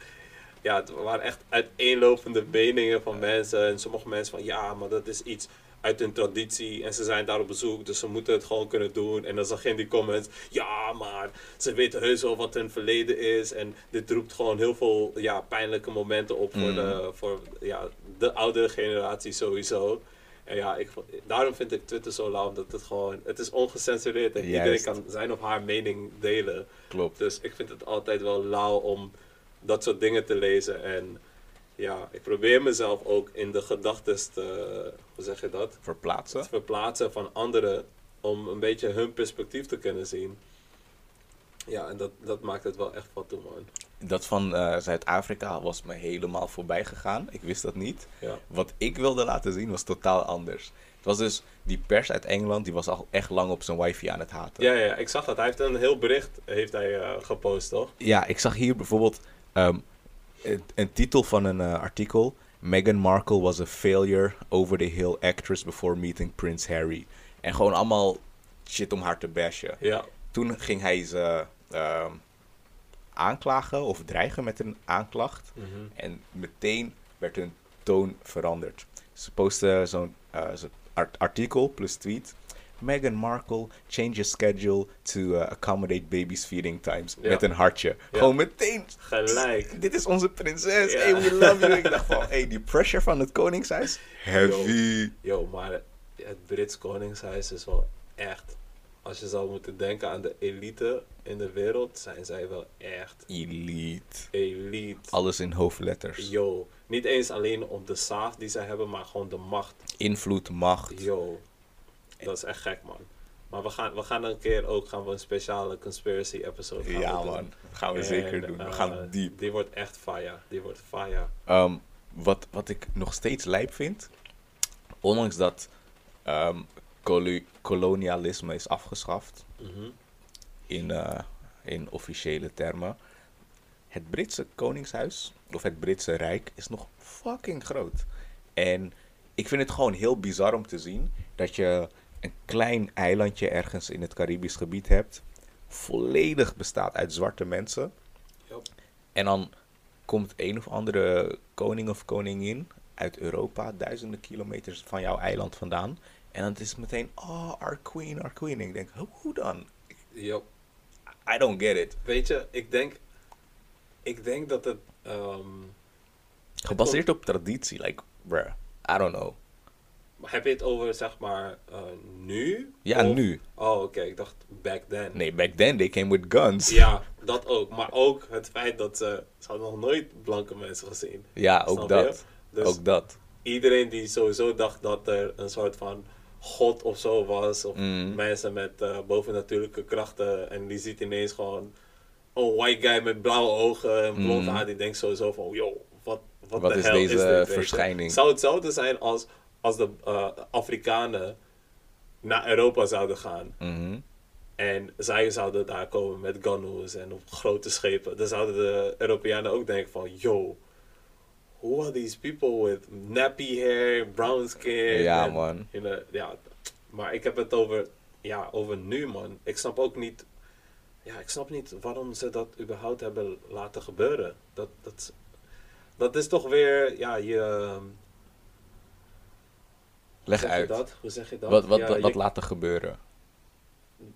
ja, het waren echt uiteenlopende meningen van mensen. En sommige mensen van, ja, maar dat is iets uit hun traditie. En ze zijn daar op bezoek, dus ze moeten het gewoon kunnen doen. En dan zag je in die comments, ja, maar ze weten heus wel wat hun verleden is. En dit roept gewoon heel veel ja, pijnlijke momenten op voor, Mm. de, voor ja, de oudere generatie sowieso. En ja, ik, daarom vind ik Twitter zo lauw, omdat het gewoon, het is ongecensureerd. En iedereen kan zijn of haar mening delen. Klopt. Dus ik vind het altijd wel lauw om dat soort dingen te lezen. En ja, ik probeer mezelf ook in de gedachten te, hoe zeg je dat? Verplaatsen. Te verplaatsen van anderen om een beetje hun perspectief te kunnen zien. Ja, en dat, dat maakt het wel echt wat toe, man. Dat van eh, Zuid-Afrika was me helemaal voorbij gegaan. Ik wist dat niet. Ja. Wat ik wilde laten zien was totaal anders. Het was dus die pers uit Engeland, die was al echt lang op zijn wifi aan het haten. Ja, ja, ik zag dat. Hij heeft een heel bericht heeft hij, eh, gepost, toch? Ja, ik zag hier bijvoorbeeld ehm, een, een titel van een eh, artikel. Meghan Markle was a failure over the hill actress before meeting Prince Harry. En gewoon allemaal shit om haar te bashen. Ja, Toen ging hij ze ehm, aanklagen of dreigen met een aanklacht. Mhm. En meteen werd hun toon veranderd. Ze posten zo'n eh, art- artikel plus tweet. Meghan Markle changes schedule to uh, accommodate baby's feeding times. Ja. Met een hartje. Ja. Gewoon meteen. gelijk. Dit is onze prinses. Ja. Hey, we love you. Ik dacht van, hey, die pressure van het koningshuis. Heavy. Yo, maar het Brits Koningshuis is wel echt. Als je zou moeten denken aan de elite in de wereld, zijn zij wel echt Elite. elite. Alles in hoofdletters. Yo, niet eens alleen om de saaf die zij hebben, maar gewoon de macht. Invloed, macht. Yo, dat is echt gek, man. Maar we gaan, we gaan een keer ook gaan we een speciale conspiracy episode gaan Ja, doen. man. Dat gaan we En, zeker doen. We eh, gaan diep. Die wordt echt fire. Die wordt fire. Ehm, wat, wat ik nog steeds lijp vind, ondanks dat ehm, kolo- kolonialisme is afgeschaft Mhm. in, eh, in officiële termen, het Britse koningshuis of het Britse Rijk is nog fucking groot. En ik vind het gewoon heel bizar om te zien dat je een klein eilandje ergens in het Caribisch gebied hebt, volledig bestaat uit zwarte mensen. Yup. En dan komt een of andere koning of koningin uit Europa, duizenden kilometers van jouw eiland vandaan. En dan is het meteen, oh, our queen, our queen. En ik denk, hoe dan? Yup. I don't get it. Weet je, ik denk, ik denk dat het, ehm, Gebaseerd op traditie, like, bruh, I don't know. Heb je het over zeg maar eh, nu? Ja, Of- nu. Oh, oké, ik dacht back then. Nee, back then they came with guns. Ja, dat ook. Maar ook het feit dat ze, ze hadden nog nooit blanke mensen gezien. Ja, ook dat. Dus Ook dat. iedereen die sowieso dacht dat er een soort van god of zo was, of Mm. mensen met eh, bovennatuurlijke krachten, en die ziet ineens gewoon een white guy met blauwe ogen en blond Mm. haar, die denkt sowieso van, yo, wat, wat, Wat de is hel deze is dit, verschijning? Zou hetzelfde zijn als, als de eh, Afrikanen naar Europa zouden gaan Mhm. en zij zouden daar komen met canoes en op grote schepen. Dan zouden de Europeanen ook denken van, yo, who are these people with nappy hair, brown skin? Ja, en, man. you know, ja, maar ik heb het over, ja, over nu, man. Ik snap ook niet, ja, ik snap niet waarom ze dat überhaupt hebben laten gebeuren. Dat, dat, dat is toch weer, ja, je... Leg uit. dat? Hoe zeg je dat? Wat, wat, Ja, wat, je- wat laten gebeuren?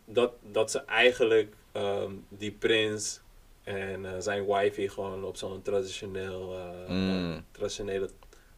dat, dat ze eigenlijk ehm, die prins en eh, zijn wifey gewoon op zo'n traditioneel, eh, Mm. traditionele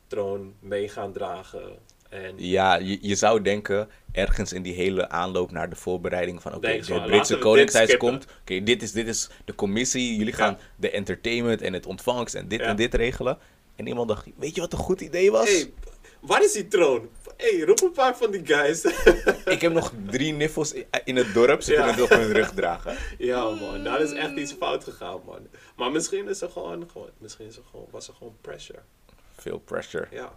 troon mee gaan dragen. En Ja, je, je zou denken, ergens in die hele aanloop naar de voorbereiding van... Oké, het laten Britse Koningshuis komt. Oké, dit, is, dit is de commissie. Jullie gaan de entertainment en het ontvangst en dit Ja. en dit regelen. En iemand dacht, weet je wat een goed idee was? hey, waar is die troon? hey, roep een paar van die guys. Ik heb nog drie niffels i- in het dorp. Ze kunnen het op hun rug dragen. ja man, daar is echt iets fout gegaan man. Maar misschien is er gewoon, gewoon misschien is er gewoon, was er gewoon pressure. Veel pressure. Ja.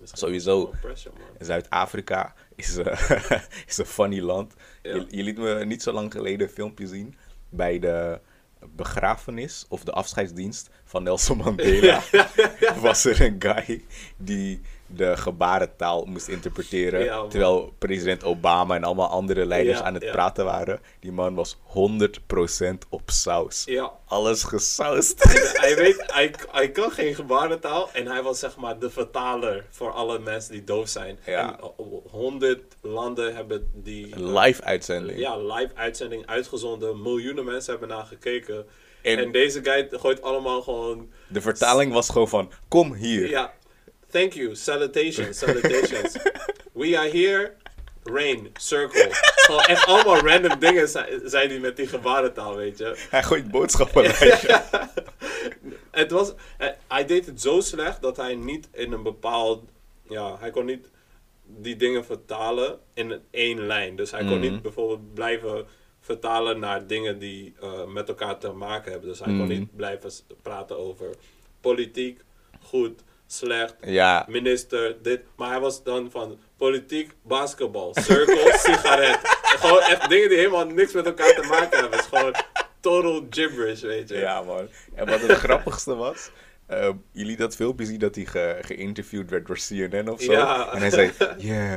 Misschien Sowieso. Pressure. Zuid-Afrika is, eh, is een funny land. Ja. Je, je liet me niet zo lang geleden een filmpje zien bij de begrafenis of de afscheidsdienst van Nelson Mandela. Was er een guy die de gebarentaal moest interpreteren. Ja, terwijl president Obama en allemaal andere leiders Ja, aan het ja. praten waren. Die man was 100% op saus. Ja. Alles gesausd. hij weet, hij, hij kan geen gebarentaal en hij was zeg maar de vertaler voor alle mensen die doof zijn. Ja. En honderd landen hebben die Live uitzending. ja, live uitzending uitgezonden. Miljoenen mensen hebben naar gekeken. En- En, deze guy gooit allemaal gewoon, De vertaling was gewoon van, kom hier. ja, thank you, salutations, salutations. We are here, rain, circle. Gewoon echt allemaal random dingen zei hij met die gebarentaal, weet je. Hij gooit boodschappenlijstje. Het was, eh, hij deed het zo slecht dat hij niet in een bepaald, ja, hij kon niet die dingen vertalen in één lijn. Dus hij kon Mhm. niet bijvoorbeeld blijven vertalen naar dingen die eh, met elkaar te maken hebben. Dus hij Mhm. kon niet blijven praten over politiek, goed, slecht, Ja, minister, dit. Maar hij was dan van politiek, basketbal, circle, sigaret. Gewoon echt dingen die helemaal niks met elkaar te maken hebben. Het is gewoon total gibberish, weet je. Ja, man. En wat het grappigste was, eh, jullie dat filmpje zien dat hij ge- geïnterviewd werd door CNN of zo. Ja. En hij zei, yeah,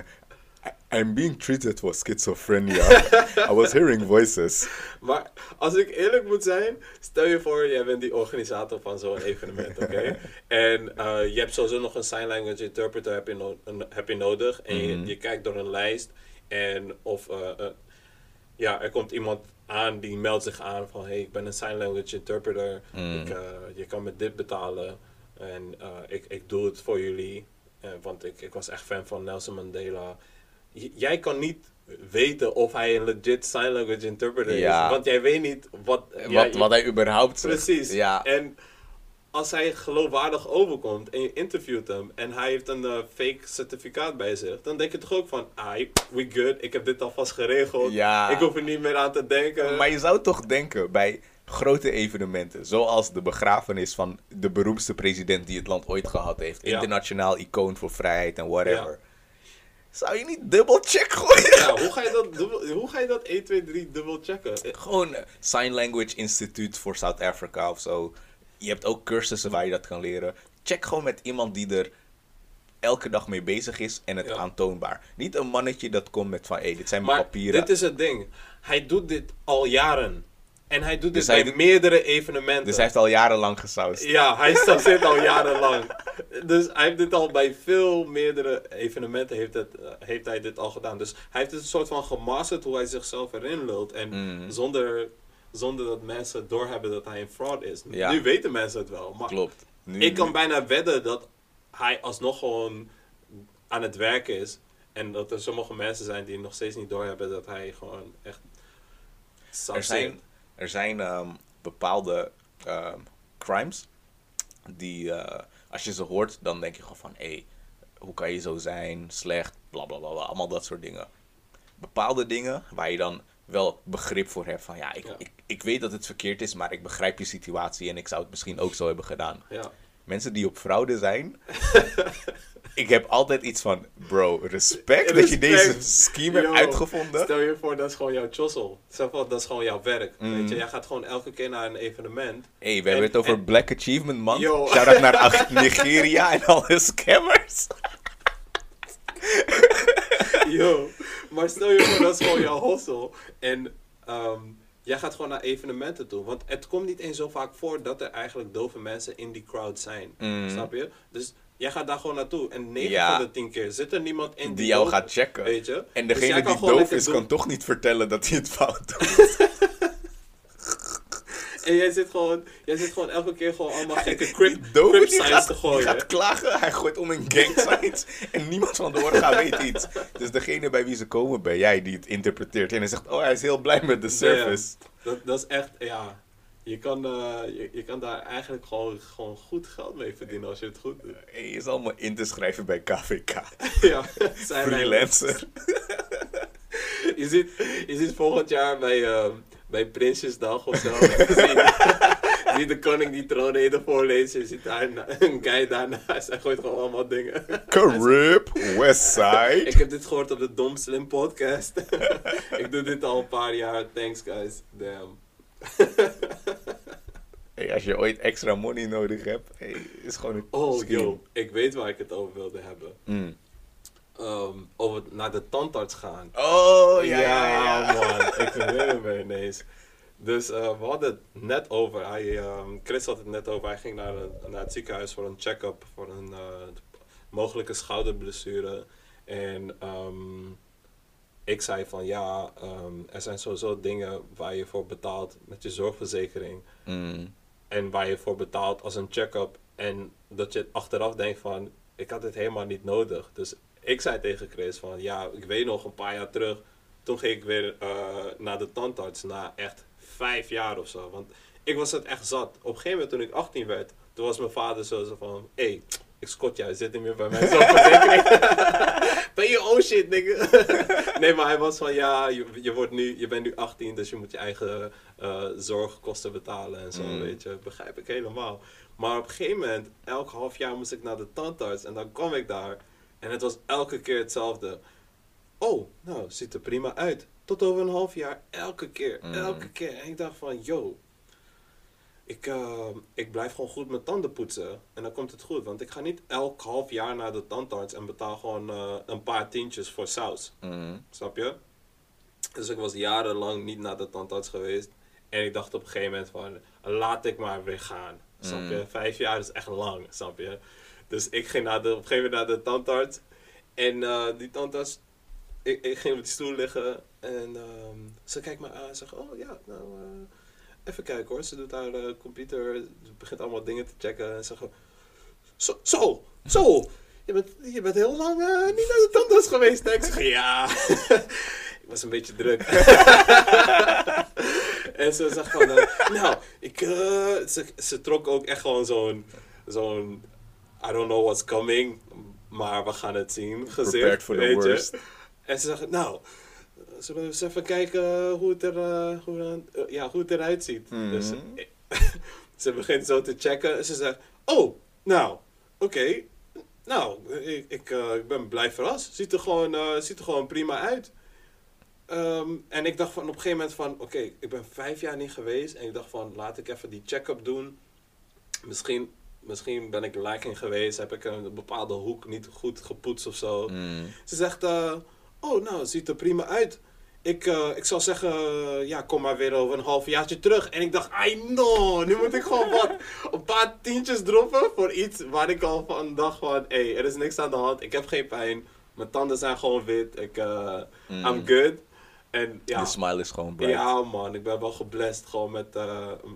I'm being treated for schizophrenia. I was hearing voices. Maar als ik eerlijk moet zijn, stel je voor, jij bent die organisator van zo'n evenement, oké? en eh, je hebt sowieso nog een sign language interpreter heb je, no- een- heb je nodig. En je, je kijkt door een lijst en of eh, eh, ja, er komt iemand aan die meldt zich aan van hey, ik ben een sign language interpreter. Ik, eh, je kan me dit betalen en ik, ik doe het voor jullie. Want ik, ik was echt fan van Nelson Mandela. Jij kan niet weten of hij een legit sign language interpreter Ja. is. Want jij weet niet wat... ja, wat, je- wat hij überhaupt zegt. Precies. Ja. En als hij geloofwaardig overkomt en je interviewt hem en hij heeft een eh, fake certificaat bij zich, dan denk je toch ook van, ah, we good, ik heb dit alvast geregeld. Ja. Ik hoef er niet meer aan te denken. Maar je zou toch denken bij grote evenementen, zoals de begrafenis van de beroemdste president die het land ooit gehad heeft, internationaal icoon voor vrijheid en whatever. Ja. Zou je niet dubbel check gooien? Ja, hoe ga je dat, dubbel, hoe ga je dat 1, 2, 3 dubbel checken? Eh, Gewoon eh, Sign Language Institute voor South Africa of zo. Je hebt ook cursussen waar je dat kan leren. Check gewoon met iemand die er elke dag mee bezig is en het Ja. aantoonbaar. Niet een mannetje dat komt met van, hé, dit zijn mijn Maar papieren. dit is het ding. Hij doet dit al jaren. En hij doet Dus dit hij bij doet- meerdere evenementen. Dus hij heeft al jarenlang gesausd. Ja, hij zit al jarenlang. Dus hij heeft dit al bij veel meerdere evenementen heeft, het, eh, heeft hij dit al gedaan. Dus hij heeft het een soort van gemasterd hoe hij zichzelf erin lult. En Mhm. zonder, zonder dat mensen doorhebben dat hij een fraud is. Ja. Nu weten mensen het wel. Maar Klopt. Nu, ik kan bijna wedden dat hij alsnog gewoon aan het werken is. En dat er sommige mensen zijn die nog steeds niet doorhebben dat hij gewoon echt... er zijn, er zijn ehm, bepaalde ehm, crimes die, eh, als je ze hoort, dan denk je gewoon van, hé, hoe kan je zo zijn, slecht, bla bla bla, bla, allemaal dat soort dingen. Bepaalde dingen waar je dan wel begrip voor hebt van, ja ik, Ja. Ik, ik weet dat het verkeerd is, maar ik begrijp je situatie en ik zou het misschien ook zo hebben gedaan. Ja. Mensen die op fraude zijn, ik heb altijd iets van, bro, respect, dat je deze scheme hebt uitgevonden. Stel je voor, dat is gewoon jouw chossel. Dat is gewoon jouw werk. Mm. Weet je, jij gaat gewoon elke keer naar een evenement. Hé, hey, we hebben En- het over en- Black Achievement Month. Yo. Shout-out naar Ag- Nigeria en alle scammers. Yo, maar stel je voor, dat is gewoon jouw hustle. En ehm, jij gaat gewoon naar evenementen toe. Want het komt niet eens zo vaak voor dat er eigenlijk dove mensen in die crowd zijn. Mm. Snap je? Dus jij gaat daar gewoon naartoe. En 9 Ja. van de 10 keer zit er niemand in Die jou doof- gaat checken. Weet je? En Dus degene die doof is, doen. kan toch niet vertellen dat hij het fout doet. En jij zit gewoon, jij zit gewoon elke keer gewoon allemaal gekke crip, Die doof crip die signs gaat, te die gooien. gaat klagen, hij gooit om een gang signs en niemand van de orga weet iets. Dus degene bij wie ze komen ben jij die het interpreteert. En hij zegt, oh hij is heel blij met de service. Dat, dat is echt, ja. Je kan, eh, je, je kan daar eigenlijk gewoon, gewoon goed geld mee verdienen als je het goed doet. Hey, je is allemaal in te schrijven bij KVK. ja, Freelancer. Je ziet, je ziet volgend jaar bij, eh, bij Prinsjesdag of zo. ziet de koning die troonrede voorlezen. Je ziet daar een, een guy daarnaast. Hij gooit gewoon allemaal dingen. Carib, Westside. Ik heb dit gehoord op de Dom Slim podcast. ik doe dit al een paar jaar. Thanks guys. Damn. Hey, als je ooit extra money nodig hebt, hey, is gewoon een Oh, scheme. yo. Ik weet waar ik het over wilde hebben. Mm. Ehm, over naar de tandarts gaan. Oh, ja, ja, ja. man. Ik herinner me ineens. Dus eh, we hadden het net over. Hij, ehm, Chris had het net over. Hij ging naar, een- naar het ziekenhuis voor een check-up. Voor een eh, mogelijke schouderblessure. En ehm, ik zei van ja, ehm, er zijn sowieso dingen waar je voor betaalt met je zorgverzekering. Mm. En waar je voor betaalt als een check-up. En dat je achteraf denkt van, ik had dit helemaal niet nodig. Dus ik zei tegen Chris van, ja, ik weet nog een paar jaar terug. Toen ging ik weer eh, naar de tandarts na echt vijf jaar of zo. Want ik was het echt zat. Op een gegeven moment toen ik 18 werd, toen was mijn vader zo zo van, hé, hey, ik scot jou, zit niet meer bij mijn zorgverzekering. ben je oh shit, nigga. nee, maar hij was van, ja, je, je, wordt nu, je bent nu 18, dus je moet je eigen eh, zorgkosten betalen en zo, Mm. weet je. Begrijp ik helemaal. Maar op een gegeven moment, elk half jaar moest ik naar de tandarts en dan kwam ik daar. En het was elke keer hetzelfde. Oh, nou, ziet er prima uit. Tot over een half jaar, elke keer, Mm. elke keer. En ik dacht van, yo, ik, eh, ik blijf gewoon goed mijn tanden poetsen. En dan komt het goed. Want ik ga niet elk half jaar naar de tandarts en betaal gewoon eh, een paar tientjes voor saus. Mm. Snap je? Dus ik was jarenlang niet naar de tandarts geweest. En ik dacht op een gegeven moment van, laat ik maar weer gaan. Snap je? Mm. Vijf jaar is echt lang, snap je? Dus ik ging naar de, op een gegeven moment naar de tandarts. En eh, die tandarts, ik, ik ging op die stoel liggen. En ehm, ze kijkt me aan en zegt, oh ja, nou, even kijken hoor. Ze doet haar eh, computer, ze begint allemaal dingen te checken. En ze zegt, zo, zo, zo. Je bent, je bent heel lang eh, niet naar de tandarts geweest. hè?" Ik zeg, ja. ik was een beetje druk. en ze zegt van, eh, nou, ik, ze, ze trok ook echt gewoon zo'n, zo'n, I don't know what's coming, maar we gaan het zien, gezicht. Prepared for the worst. En ze zegt, nou, zullen we eens even kijken hoe het, er, eh, hoe, eh, ja, hoe het eruit ziet. Mhm. Dus eh, ze begint zo te checken en ze zegt, oh, nou, oké. Nou, ik, ik, ik ben blij verrast. Ziet er gewoon, ziet er gewoon prima uit. Ehm, en ik dacht van op een gegeven moment van, oké, ik ben vijf jaar niet geweest. En ik dacht van, laat ik even die check-up doen. Misschien misschien ben ik lacking geweest, heb ik een bepaalde hoek niet goed gepoetst of zo. Mm. Ze zegt, oh nou, het ziet er prima uit. Ik, eh, ik zou zeggen, eh, ja, kom maar weer over een halfjaartje terug. En ik dacht, ai no, nu moet ik gewoon wat, een paar tientjes droppen voor iets waar ik al van dacht van, hé, hey, er is niks aan de hand, ik heb geen pijn. Mijn tanden zijn gewoon wit, ik, eh, I'm good. En ja, De smile is gewoon bright. ja man, ik ben wel geblest gewoon met,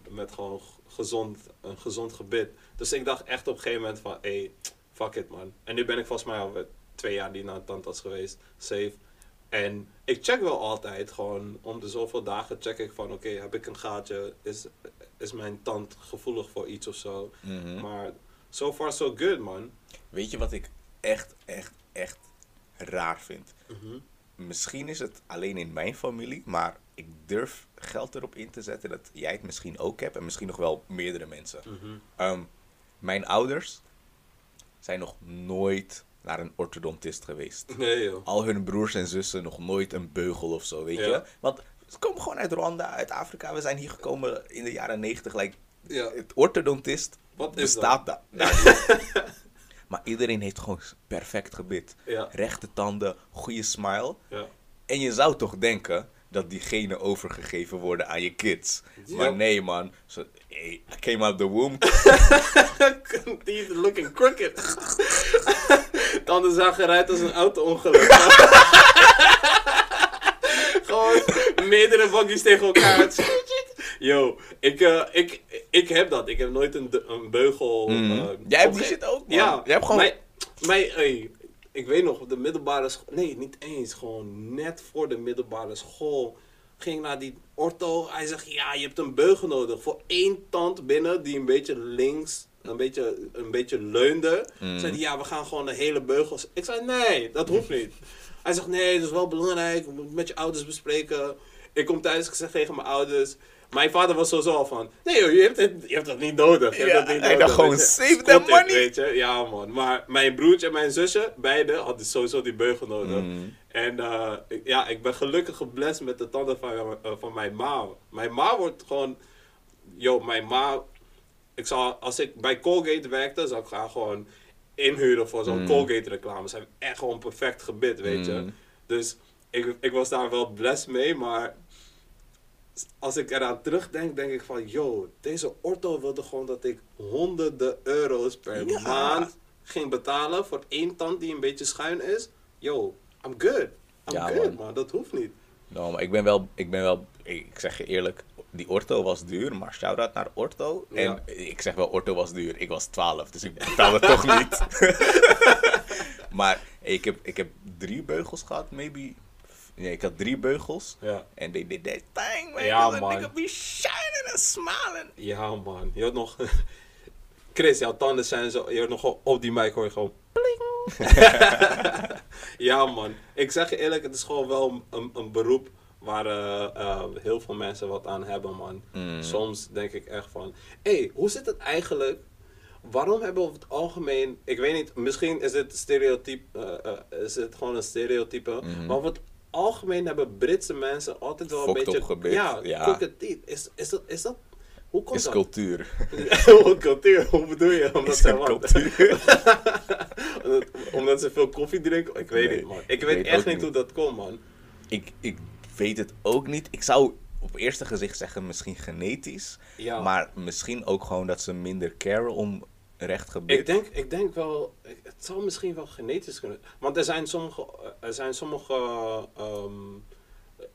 met gewoon gezond, een gezond gebit. Dus ik dacht echt op een gegeven moment van, hey, fuck it man. En nu ben ik volgens mij al twee jaar niet naar de tandarts geweest, safe. En ik check wel altijd gewoon, om de zoveel dagen check ik van, oké, heb ik een gaatje? Is, is mijn tand gevoelig voor iets of zo? Mhm. Maar so far so good man. Weet je wat ik echt, echt, echt raar vind? Mhm. Misschien is het alleen in mijn familie, maar ik durf geld erop in te zetten dat jij het misschien ook hebt en misschien nog wel meerdere mensen. Mhm. Ehm, mijn ouders zijn nog nooit naar een orthodontist geweest. Nee joh. Al hun broers en zussen nog nooit een beugel of zo, weet Ja. je? Want ze komen gewoon uit Rwanda, uit Afrika. We zijn hier gekomen in de jaren negentig. Like, Ja. Het orthodontist Wat is bestaat daar. maar iedereen heeft gewoon perfect gebit. Ja. Rechte tanden, goede smile. Ja. En je zou toch denken dat die genen overgegeven worden aan je kids. Maar nee, man. Zo, hey, I came out the womb. Teeth looking crooked. Tanden zagen eruit als een auto-ongeluk. Gewoon meerdere bakjes tegen elkaar. Yo, ik, eh, ik, ik heb dat. Ik heb nooit een, een beugel. Mm. eh, Jij hebt die shit ook, man. Ja, Jij hebt gewoon- Mijn, mijn, hey, ik weet nog, op de middelbare school. Nee, niet eens. Gewoon net voor de middelbare school. Ging naar die ortho. Hij zegt: Ja, je hebt een beugel nodig. Voor één tand binnen die een beetje links. Een beetje, een beetje leunde. Mm. Zei hij, ja, we gaan gewoon de hele beugel. Ik zei, nee, dat hoeft niet. Hij zegt, nee, dat is wel belangrijk. Het met je ouders bespreken. Ik kom thuis, ik zeg tegen mijn ouders. Mijn vader was sowieso al van, nee joh, je hebt, het, je hebt dat niet nodig. Je hebt Ja, dat niet hij nodig. dacht gewoon, save that it, money. Weet je? Ja man, maar mijn broertje en mijn zusje, beide, hadden sowieso die beugel nodig. Mm. En eh, ik- ja, ik ben gelukkig geblest met de tanden van, eh, van mijn ma. Mijn ma wordt gewoon, joh, mijn ma ik zou, als ik bij Colgate werkte, zou ik graag gewoon inhuren voor zo'n Mm. Colgate reclame. Ze hebben echt gewoon perfect gebit, weet je. Mm. Dus ik, ik was daar wel blessed mee, maar als ik eraan terugdenk, denk ik van, yo, deze ortho wilde gewoon dat ik honderden euro's per Ja. maand ging betalen voor één tand die een beetje schuin is. Yo, I'm good. I'm Ja, good, man. man. Dat hoeft niet. Nou, maar ik ben wel, ik ben wel, ik zeg je eerlijk, die ortho was duur, maar shout-out naar ortho. En ik zeg wel, ortho was duur. Ik was 12, dus ik betaalde toch niet. maar ik heb, ik heb drie beugels gehad, maybe. Nee, ik had drie beugels. Ja. En they did that thing, man. Ja, man. nigga be shining and smiling. Ja, man. Je had nog... Chris, jouw tanden zijn zo... Je hoort nog op die mic hoor je gewoon... Pling. ja, man. Ik zeg je eerlijk, het is gewoon wel een, een beroep waar eh, eh, heel veel mensen wat aan hebben, man. Mm. Soms denk ik echt van... Hé, hey, hoe zit het eigenlijk... Waarom hebben we over het algemeen... Ik weet niet, misschien is het stereotype... eh, is het gewoon een stereotype. Maar over het algemeen hebben Britse mensen altijd wel een Fokt beetje... op Ja, ja. Is, is, dat, is dat... Hoe komt Is dat? cultuur. Cultuur, hoe bedoel je? Omdat, Is ze, cultuur. omdat, omdat ze veel koffie drinken? Ik weet Nee, niet, man. Ik ik weet, weet echt niet niet. hoe dat komt, man. ik, ik weet het ook niet. Ik zou op eerste gezicht zeggen misschien genetisch. Ja. Maar misschien ook gewoon dat ze minder caren om recht. Ik denk, ik denk wel, het zou misschien wel genetisch kunnen. Want er zijn sommige, er zijn sommige, ehm,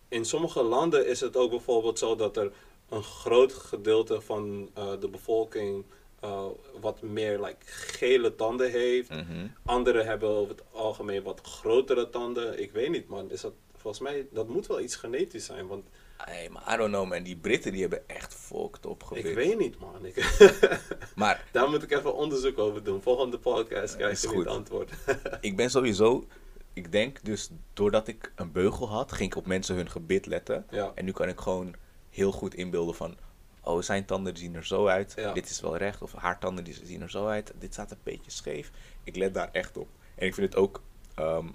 in sommige landen is het ook bijvoorbeeld zo dat er een groot gedeelte van eh, de bevolking eh, wat meer like, gele tanden heeft. Mhm. Anderen hebben over het algemeen wat grotere tanden. Ik weet niet, man. Is dat, volgens mij, dat moet wel iets genetisch zijn. Want Hey, maar I don't know man, die Britten die hebben echt fucked op gebit. ik weet niet, man. Ik, Maar daar moet ik even onderzoek over doen. Volgende podcast krijg je goed. niet antwoord. ik ben sowieso, ik denk dus doordat ik een beugel had, ging ik op mensen hun gebit letten. Ja. En nu kan ik gewoon heel goed inbeelden van, oh zijn tanden zien er zo uit, Ja. dit is wel recht. Of haar tanden die zien er zo uit, dit staat een beetje scheef. Ik let daar echt op. En ik vind het ook, ehm,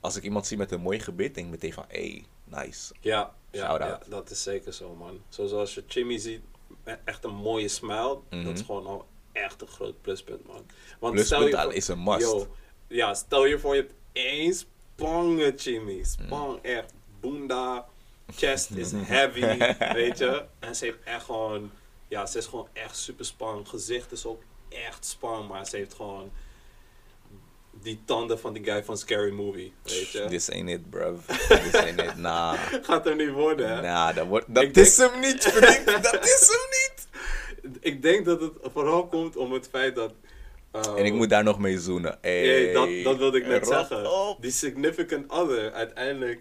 als ik iemand zie met een mooi gebit, denk ik meteen van, hey, nice. Ja, ja, dat is zeker zo, man. Zoals je Jimmy ziet, e- echt een mooie smile. Mhm. Dat is gewoon al echt een groot pluspunt, man. Want Pluspunt je voor- is een must. Yo, ja, stel je voor je hebt één spangetje, Jimmy. Mm. Spang, echt. Bunda, chest is heavy, weet je. En ze heeft echt gewoon... Ja, ze is gewoon echt super spang. Gezicht is ook echt spang, maar ze heeft gewoon... Die tanden van die guy van Scary Movie, weet je. This ain't it, bruv. This ain't it. Nah. Gaat hem niet worden, hè? Nah, dat, wordt, dat is hem niet, vriend. Dat is hem niet. Ik denk dat het vooral komt om het feit dat... En ik moet daar nog mee zoenen. Hey, Nee, dat, dat wilde ik net zeggen. op. Die significant other, uiteindelijk,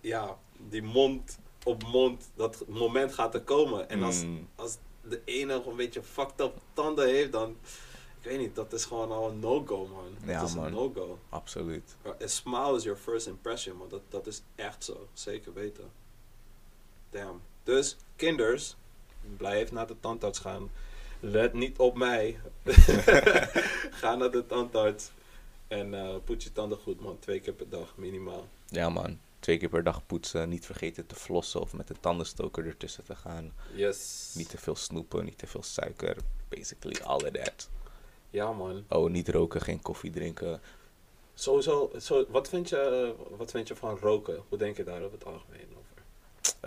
ja, die mond op mond, dat moment gaat er komen. En als, Mm. als de ene nog een beetje fucked up tanden heeft, dan, weet niet, dat is gewoon al een no-go, man. Ja, dat is man. een no-go. Absoluut. A smile is your first impression, man. Dat, dat is echt zo. Zeker weten. Damn. Dus, kinders, blijf naar de tandarts gaan. Let niet op mij. Ga naar de tandarts. En eh poets je tanden goed, man. Twee keer per dag, minimaal. Ja, man. Twee keer per dag poetsen. Niet vergeten te flossen of met de tandenstoker ertussen te gaan. Yes. Niet te veel snoepen, niet te veel suiker. Basically all of that. Ja, man. Oh, niet roken, geen koffie drinken. Sowieso, zo, wat, vind je, wat vind je van roken? Hoe denk je daar over het algemeen over?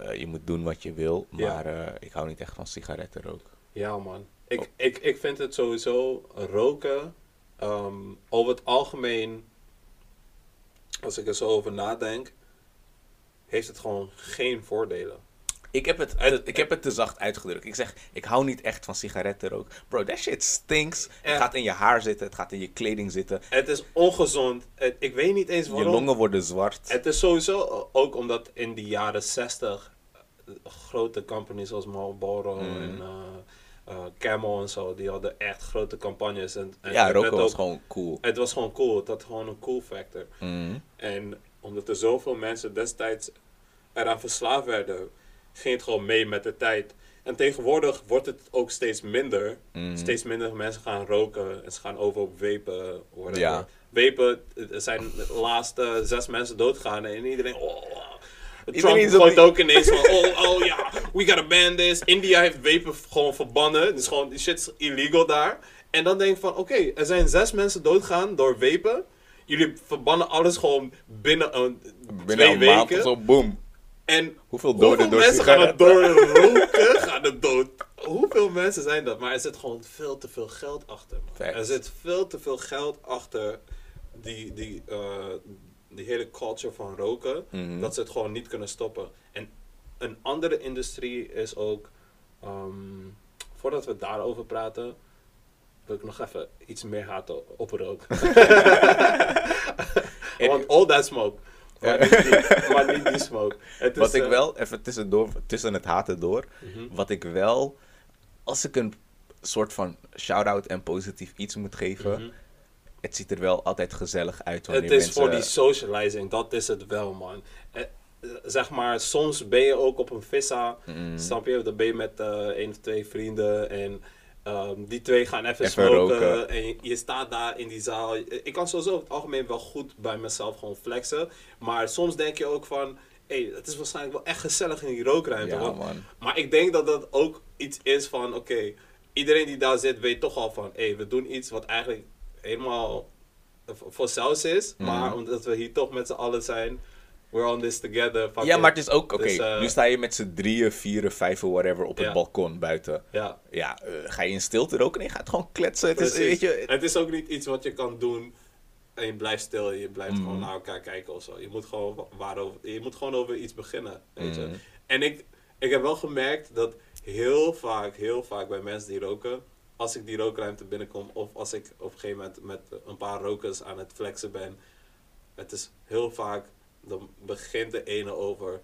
Eh, je moet doen wat je wil, Ja. maar eh, ik hou niet echt van sigarettenrook. Ja, man. Ik, Oh. ik, ik vind het sowieso roken. ehm, over het algemeen, als ik er zo over nadenk, heeft het gewoon geen voordelen. Ik heb het, ik heb het te zacht uitgedrukt. Ik zeg, ik hou niet echt van sigarettenrook. Bro, that shit stinks. Het Echt. gaat in je haar zitten, het gaat in je kleding zitten. Het is ongezond. Het- ik weet niet eens Je waarom. longen worden zwart. Het is sowieso ook omdat in de jaren 60 eh, grote companies zoals Marlboro Mm. en eh, eh, Camel en zo, die hadden echt grote campagnes. En, en ja, roken was ook- gewoon cool. Het was gewoon cool. Het had gewoon een cool factor. Mhm. En omdat er zoveel mensen destijds eraan verslaafd werden, ging het gewoon mee met de tijd. En tegenwoordig wordt het ook steeds minder. Mhm. Steeds minder mensen gaan roken en ze gaan over op whatever. Ja. Vapen, er zijn de laatste zes mensen doodgaan en iedereen... Oh. Trump Iedereen is op gooit die- ook ineens van, oh, oh ja, we gotta ban this. India heeft vapen gewoon verbannen. Dus gewoon, die shit is illegal daar. En dan denk ik van, oké, er zijn zes mensen doodgaan door vapen. Jullie verbannen alles gewoon binnen een Binnen twee een maand weken. of zo, boom. En Hoeveel doden hoeveel door mensen gaan sigaretten? door roken gaan er dood? Hoeveel mensen zijn dat? Maar er zit gewoon veel te veel geld achter. Er zit veel te veel geld achter die, die, eh, die hele culture van roken. Mhm. Dat ze het gewoon niet kunnen stoppen. En een andere industrie is ook... ehm, voordat we daarover praten... Wil ik nog even iets meer haten op rook. Want all that smoke. Maar, niet, die, maar niet die smoke. Het is, Wat ik eh, wel, even tussendoor, tussen het haten door. Mhm. Wat ik wel, als ik een soort van shout-out en positief iets moet geven. Mhm. Het ziet er wel altijd gezellig uit wanneer Het is mensen... voor die socializing, dat is het wel, man. Eh, eh, zeg maar, soms ben je ook op een vissa, Mm. snap je? Dan ben je met eh één of twee vrienden en ehm, die twee gaan even, Even smoken. roken. En je, staat daar in die zaal. Ik kan sowieso over het algemeen wel goed bij mezelf gewoon flexen. Maar soms denk je ook van, hé, hey, het is waarschijnlijk wel echt gezellig in die rookruimte. Ja, want- man. Maar ik denk dat dat ook iets is van, oké, iedereen die daar zit weet toch al van, hé, hey, we doen iets wat eigenlijk helemaal voor zelfs is. Mhm. Maar omdat we hier toch met z'n allen zijn, we're on this together. fuck Ja, it. maar het is ook, oké, Dus, eh, nu sta je met z'n drieën, vieren, vijven, whatever, op het balkon buiten. Ja, Ja, eh, ga je in stilte roken? Nee, je gaat gewoon kletsen. Het is, weet je, Het is ook niet iets wat je kan doen en je blijft stil en je blijft Mhm. gewoon naar elkaar kijken of zo. Je moet gewoon, wa- waarover, je moet gewoon over iets beginnen, weet je. Mhm. En ik, ik heb wel gemerkt dat heel vaak, heel vaak bij mensen die roken, als ik die rookruimte binnenkom of als ik op een gegeven moment met een paar rokers aan het flexen ben, het is heel vaak, dan begint de ene over,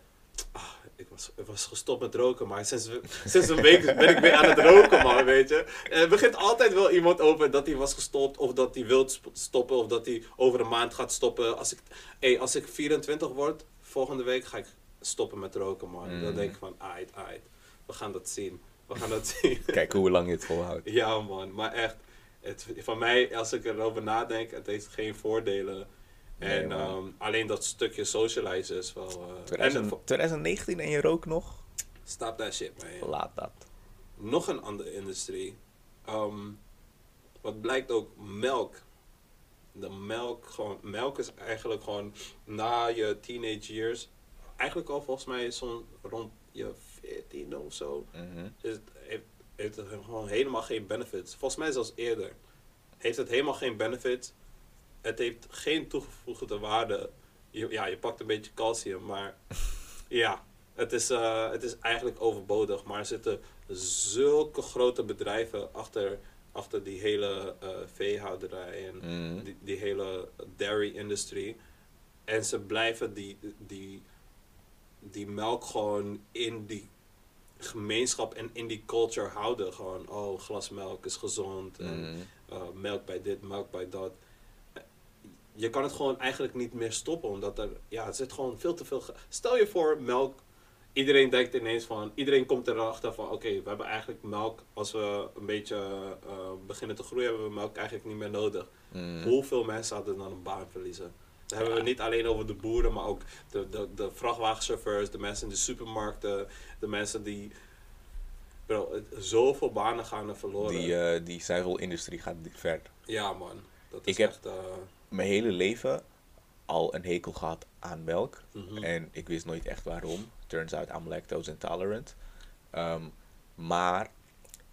ah, ik, was, ik was gestopt met roken, maar sinds, sinds een week ben ik weer aan het roken, man, weet je. En er begint altijd wel iemand over dat hij was gestopt, of dat hij wil stoppen, of dat hij over een maand gaat stoppen. Als ik, hey, als ik 24 word, volgende week ga ik stoppen met roken, man. Dan Mm. denk ik van, ait, ait, we gaan dat zien. We gaan dat zien. kijk hoe lang je het volhoudt. Ja, man, maar echt. Het, van mij, als ik erover nadenk, het heeft geen voordelen. En ehm, alleen dat stukje socialize is wel. eh, en 2000 2019 en je rook nog? stop that shit, man. Laat dat. Nog een andere industrie. Ehm, wat blijkt ook, melk. De melk, gewoon, melk is eigenlijk gewoon na je teenage years, eigenlijk al volgens mij zo'n rond je 14 of zo, Mhm. is het, heeft, heeft het gewoon helemaal geen benefits. Volgens mij zelfs eerder. Heeft het helemaal geen benefits. Het heeft geen toegevoegde waarde. Je, ja, je pakt een beetje calcium, maar ja, het is, eh, het is eigenlijk overbodig. Maar er zitten zulke grote bedrijven achter, achter die hele eh, veehouderij en Mhm. die, die hele dairy industry. En ze blijven die, die, die melk gewoon in die gemeenschap en in die culture houden. Gewoon, oh, glas melk is gezond. En Mhm. uh, melk bij dit, melk bij dat. Eh, Je kan het gewoon eigenlijk niet meer stoppen, omdat er, ja, het zit gewoon veel te veel. Stel je voor, melk. Iedereen denkt ineens van, iedereen komt erachter van, oké, we hebben eigenlijk melk. Als we een beetje uh, beginnen te groeien, hebben we melk eigenlijk niet meer nodig. Mhm. Hoeveel mensen hadden dan een baan verliezen? Dan hebben we niet alleen over de boeren, maar ook de, de, de vrachtwagenchauffeurs, de mensen in de supermarkten, de mensen die. Bro, zoveel banen gaan er verloren. Die, eh die zuivelindustrie gaat ver. Ja, man. Dat is Ik heb- echt. Mijn hele leven al een hekel gehad aan melk. mhm. En ik wist nooit echt waarom. Turns out I'm lactose intolerant. Ehm, maar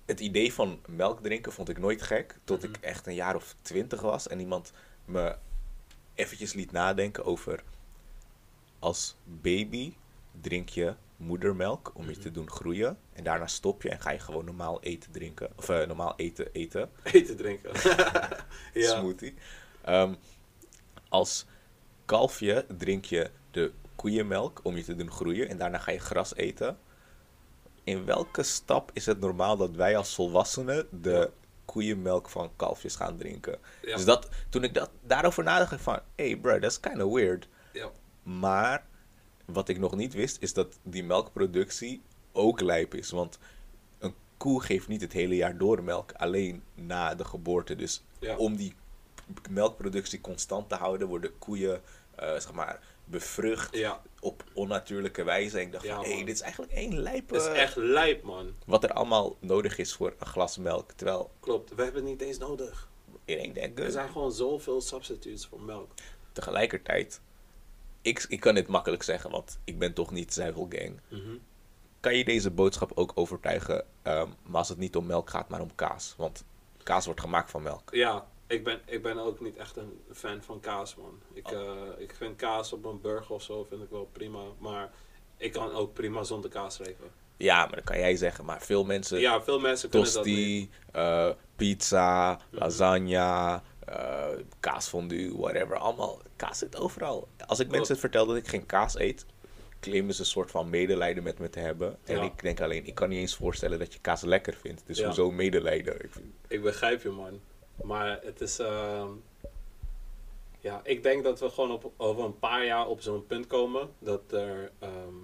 het idee van melk drinken vond ik nooit gek. Tot Mhm. ik echt een jaar of twintig was. En iemand me eventjes liet nadenken over... Als baby drink je moedermelk om je te doen groeien. En daarna stop je en ga je gewoon normaal eten drinken. Of eh, normaal eten eten. Eten drinken. ja. smoothie. Ehm, als kalfje drink je de koeienmelk om je te doen groeien en daarna ga je gras eten. In welke stap is het normaal dat wij als volwassenen de koeienmelk van kalfjes gaan drinken? Ja. Dus dat, toen ik dat, daarover nadacht, dacht ik van, hey bro, that's kind of weird. Ja. Maar wat ik nog niet wist, is dat die melkproductie ook lijp is. Want een koe geeft niet het hele jaar door melk, alleen na de geboorte. Dus Ja. om die melkproductie constant te houden, worden koeien eh, zeg maar, bevrucht Ja. op onnatuurlijke wijze. En ik dacht Ja, van, hé, hey, dit is eigenlijk één lijpe... Het is echt lijp, man. Wat er allemaal nodig is voor een glas melk. Terwijl Klopt. We hebben het niet eens nodig. iedereen denkt, Er zijn gewoon zoveel substitutes voor melk. tegelijkertijd... Ik, ik kan dit makkelijk zeggen, want ik ben toch niet zuivelgang. Mhm. kan je deze boodschap ook overtuigen, ehm, maar als het niet om melk gaat, maar om kaas? Want kaas wordt gemaakt van melk. Ja, ik ben, ik ben ook niet echt een fan van kaas, man. Ik, Oh. eh, ik vind kaas op een burger of zo vind ik wel prima. Maar ik kan ook prima zonder kaas leven. Ja, maar dat kan jij zeggen, maar veel mensen, Ja, veel mensen kunnen dat niet. tosti, eh, pizza, lasagne, eh kaasfondue, whatever, allemaal, kaas zit overal. Als ik mensen vertel dat ik geen kaas eet, claimen ze een soort van medelijden met me te hebben. En Ja. ik denk alleen, ik kan niet eens voorstellen dat je kaas lekker vindt. Dus Ja. hoezo medelijden? Ik vind- Ik begrijp je, man. Maar het is. ehm, ja, ik denk dat we gewoon op, over een paar jaar op zo'n punt komen dat er. ehm,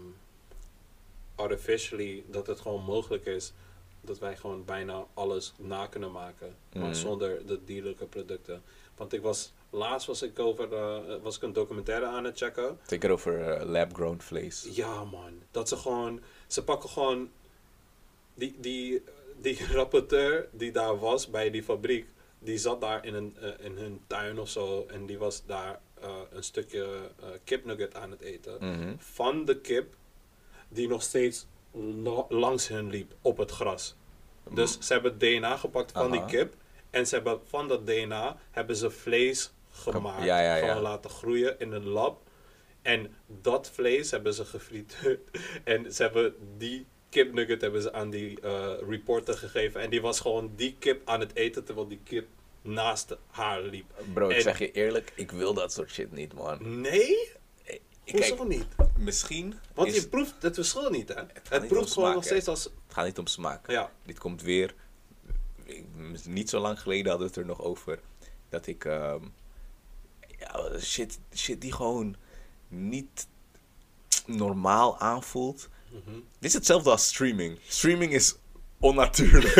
artificially. dat het gewoon mogelijk is dat wij gewoon bijna alles na kunnen maken. Maar Mhm. zonder de dierlijke producten. Want ik was. Laatst was ik over. eh, was ik een documentaire aan het checken. Zeker over eh, lab-grown vlees. Ja, man. Dat ze gewoon. Ze pakken gewoon. Die, die, die rapporteur die daar was bij die fabriek. Die zat daar in, een, eh, in hun tuin of zo. En die was daar eh, een stukje eh, kipnugget aan het eten. Mhm. Van de kip die nog steeds la- langs hen liep op het gras. Dus ze hebben DNA gepakt van die kip. En ze hebben van dat DNA hebben ze vlees gemaakt. Ja, ja, ja. Gewoon laten groeien in een lab. En dat vlees hebben ze gefrituurd. En ze hebben die kipnugget hebben ze aan die eh, reporter gegeven. En die was gewoon die kip aan het eten terwijl die kip naast haar liep. Bro, ik En- zeg je eerlijk, ik wil dat soort shit niet, man. Nee? Ik, Hoezo kijk, niet? misschien Want is, je proeft het verschil niet, hè? Het, niet proeft gewoon nog steeds als... het gaat niet om smaak. Ja. Dit komt weer. Niet zo lang geleden hadden we het er nog over. Dat ik. ehm, ja, shit, shit die gewoon niet normaal aanvoelt. Dit is hetzelfde als streaming. Streaming is onnatuurlijk.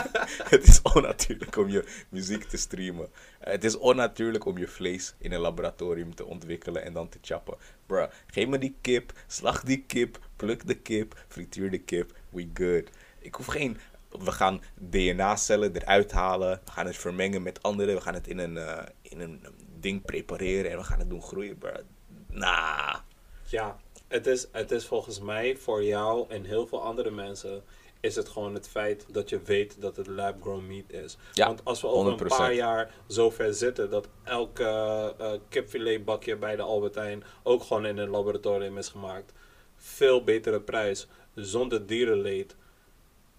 het is onnatuurlijk om je muziek te streamen. Eh, Het is onnatuurlijk om je vlees in een laboratorium te ontwikkelen en dan te chappen. Bruh, geef me die kip, slag die kip, pluk de kip, frituur de kip, we good. Ik hoef geen we gaan DNA-cellen eruit halen. We gaan het vermengen met andere. We gaan het in een, eh, in een ding prepareren en we gaan het doen groeien. Bro. Nah. Ja, het is, het is volgens mij voor jou en heel veel andere mensen is het gewoon het feit dat je weet dat het lab-grown meat is. Ja, Want als we over een 100%. paar jaar zo ver zitten dat elke eh kipfiletbakje bij de Albertijn ook gewoon in een laboratorium is gemaakt, veel betere prijs, zonder dierenleed,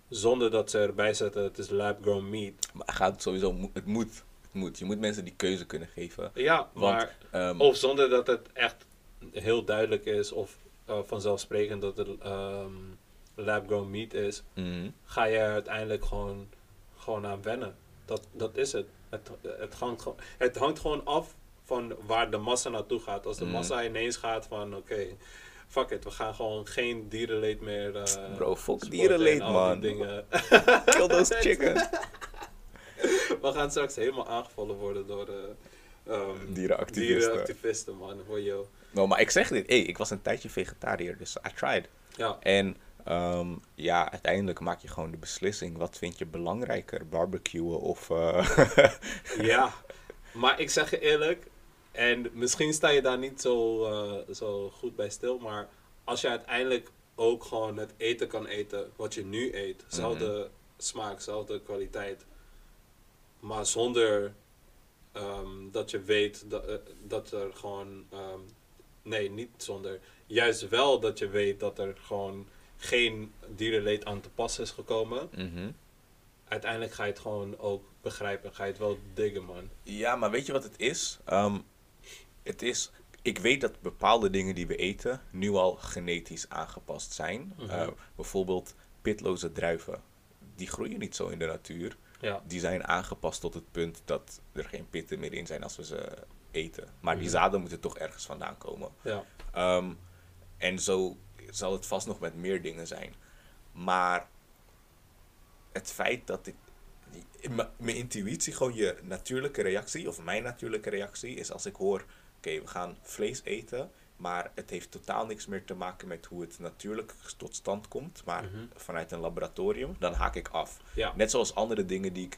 zonder dat ze erbij zetten het is lab-grown meat. Maar gaat sowieso, het moet. Het moet. Je moet mensen die keuze kunnen geven. Ja, Want, maar ehm, of zonder dat het echt heel duidelijk is of eh, vanzelfsprekend dat het ehm lab-grown meat is, mhm. ga je er uiteindelijk gewoon, gewoon aan wennen. Dat, dat is het. Het, het, hangt, gewoon- het hangt gewoon af van waar de massa naartoe gaat. Als de Mhm. massa ineens gaat van oké, fuck it, we gaan gewoon geen dierenleed meer. eh, Bro, fuck dierenleed, man. dingen. Kill those chickens. we gaan straks helemaal aangevallen worden door de ehm, Dierenactivisten. dierenactivisten, man. Voor jou. Nou, maar ik zeg dit. Hey, ik was een tijdje vegetariër, dus I tried. Ja, En ehm, ja, uiteindelijk maak je gewoon de beslissing. Wat vind je belangrijker? Barbecuen of... eh, ja. Maar ik zeg je eerlijk, en misschien sta je daar niet zo, eh, zo goed bij stil, maar als je uiteindelijk ook gewoon het eten kan eten wat je nu eet, zelfde smaak, zelfde kwaliteit, maar zonder ehm, dat je weet dat, eh, dat er gewoon, ehm, nee, niet zonder, juist wel dat je weet dat er gewoon geen dierenleed aan te pas is gekomen. mhm. Uiteindelijk ga je het gewoon ook begrijpen, ga je het wel diggen, man. Ja, maar weet je wat het is? Ehm, het is... Ik weet dat bepaalde dingen die we eten nu al genetisch aangepast zijn. Mhm. Eh, bijvoorbeeld pitloze druiven. Die groeien niet zo in de natuur. Ja. Die zijn aangepast tot het punt dat er geen pitten meer in zijn als we ze eten. Maar die Mhm. zaden moeten toch ergens vandaan komen. Ja. Ehm, en zo zal het vast nog met meer dingen zijn. Maar het feit dat ik. Mijn intuïtie, gewoon je natuurlijke reactie, of mijn natuurlijke reactie, is als ik hoor: oké, we gaan vlees eten, maar het heeft totaal niks meer te maken met hoe het natuurlijk tot stand komt, maar Mhm. vanuit een laboratorium, dan haak ik af. Ja. Net zoals andere dingen die ik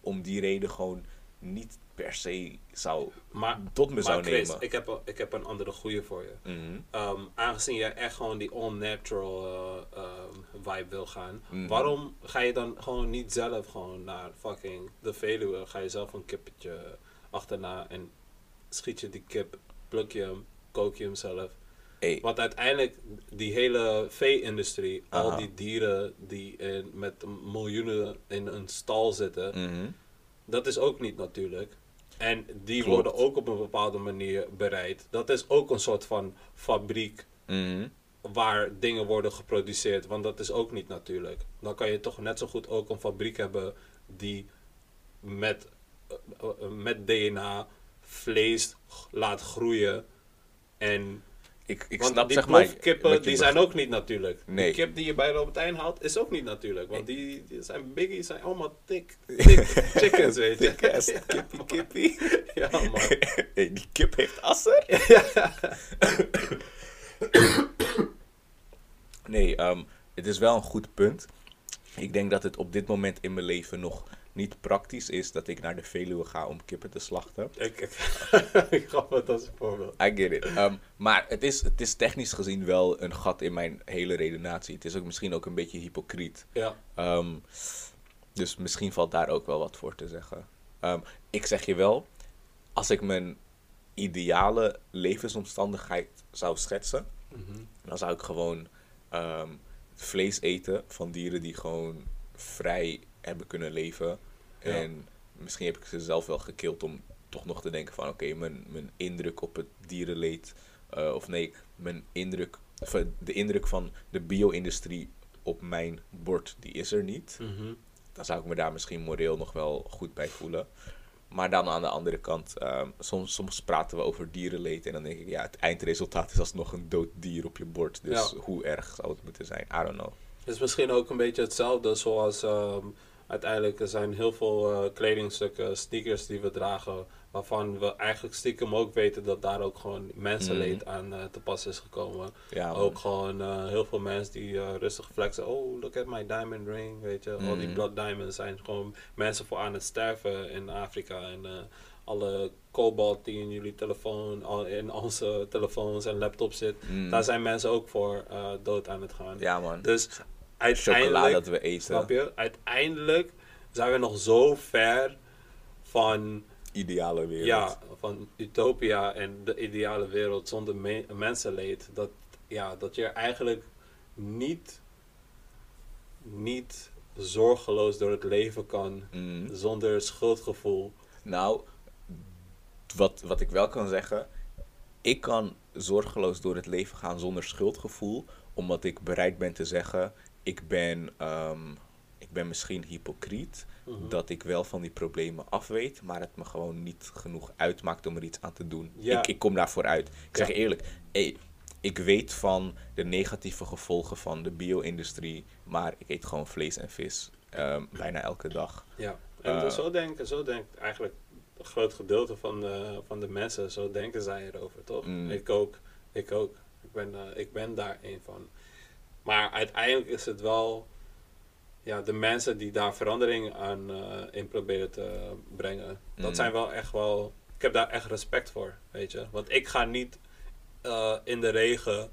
om die reden gewoon niet per se zou Maar, tot me maar zou Chris, nemen. ik heb, ik heb een andere goeie voor je. Mhm. Ehm, aangezien jij echt gewoon die all-natural eh, ehm, vibe wil gaan, Mhm. waarom ga je dan gewoon niet zelf gewoon naar fucking de Veluwe? Ga je zelf een kippetje achterna en schiet je die kip, pluk je hem, kook je hem zelf? Hey, Want uiteindelijk, die hele vee-industrie, al die dieren die in, met miljoenen in een stal zitten, mhm. Dat is ook niet natuurlijk. En die Klopt. worden ook op een bepaalde manier bereid. Dat is ook een soort van fabriek Mhm. waar dingen worden geproduceerd. Want dat is ook niet natuurlijk. Dan kan je toch net zo goed ook een fabriek hebben die met, eh, eh, met DNA vlees laat groeien. En Ik, ik want snap die zeg maar. je die zijn ook niet natuurlijk. Nee. Die kip die je bij de Albertijn haalt, is ook niet natuurlijk. Want die, die zijn biggie, zijn allemaal thick, thick chickens, weet je. Thick ass kippie kippie. Ja, man. hey, die kip heeft asser. nee, ehm, het is wel een goed punt. Ik denk dat het op dit moment in mijn leven nog niet praktisch is dat ik naar de Veluwe ga om kippen te slachten. Ik, ik, ik gaf het als voorbeeld. I get it. Ehm, maar het is, het is technisch gezien wel een gat in mijn hele redenatie. Het is ook misschien ook een beetje hypocriet. Ja, Ehm, dus misschien valt daar ook wel wat voor te zeggen. Ehm, ik zeg je wel, als ik mijn ideale levensomstandigheid zou schetsen, Mhm. dan zou ik gewoon vlees eten van dieren die gewoon vrij hebben kunnen leven. Ja. En misschien heb ik ze zelf wel gekild om toch nog te denken van oké, mijn, mijn indruk op het dierenleed, eh, of nee, mijn indruk, eh, de indruk van de bio-industrie op mijn bord, die is er niet. Mhm. Dan zou ik me daar misschien moreel nog wel goed bij voelen. Maar dan aan de andere kant, ehm, soms, soms praten we over dierenleed en dan denk ik, ja, het eindresultaat is alsnog een dood dier op je bord. Dus Ja. hoe erg zou het moeten zijn? I don't know. Het is misschien ook een beetje hetzelfde zoals ehm, uiteindelijk er zijn heel veel eh, kledingstukken, sneakers die we dragen, waarvan we eigenlijk stiekem ook weten dat daar ook gewoon mensenleed aan eh, te pas is gekomen. Ja, ook gewoon eh, heel veel mensen die rustig flexen. Oh, look at my diamond ring, weet je. Al die Mhm. blood diamonds zijn gewoon mensen voor aan het sterven in Afrika. En alle kobalt die in jullie telefoon, al in onze telefoons en laptops zit, Mm. daar zijn mensen ook voor dood aan het gaan. Ja, man. Dus Chocola uiteindelijk, dat we eten. snap je? Uiteindelijk zijn we nog zo ver van, Ideale wereld. ja, van utopia en de ideale wereld zonder me- mensenleed. Dat, ja, dat je eigenlijk niet, niet zorgeloos door het leven kan Mm. zonder schuldgevoel. Nou, wat, wat ik wel kan zeggen, ik kan zorgeloos door het leven gaan zonder schuldgevoel, omdat ik bereid ben te zeggen, ik ben, ehm, ik ben misschien hypocriet, Mhm. dat ik wel van die problemen af weet, maar het me gewoon niet genoeg uitmaakt om er iets aan te doen. Ja. Ik, ik kom daarvoor uit. Ik zeg Ja. eerlijk, hey, ik weet van de negatieve gevolgen van de bio-industrie, maar ik eet gewoon vlees en vis ehm, bijna elke dag. Ja, en Eh. zo, denken, zo denkt eigenlijk een groot gedeelte van de, van de mensen, zo denken zij erover, toch? Mm. Ik ook, ik ook. Ik ben, eh, ik ben daar een van. Maar uiteindelijk is het wel ja, de mensen die daar verandering aan eh, in proberen te brengen. Dat Mm. zijn wel echt wel, ik heb daar echt respect voor, weet je. Want ik ga niet eh, in de regen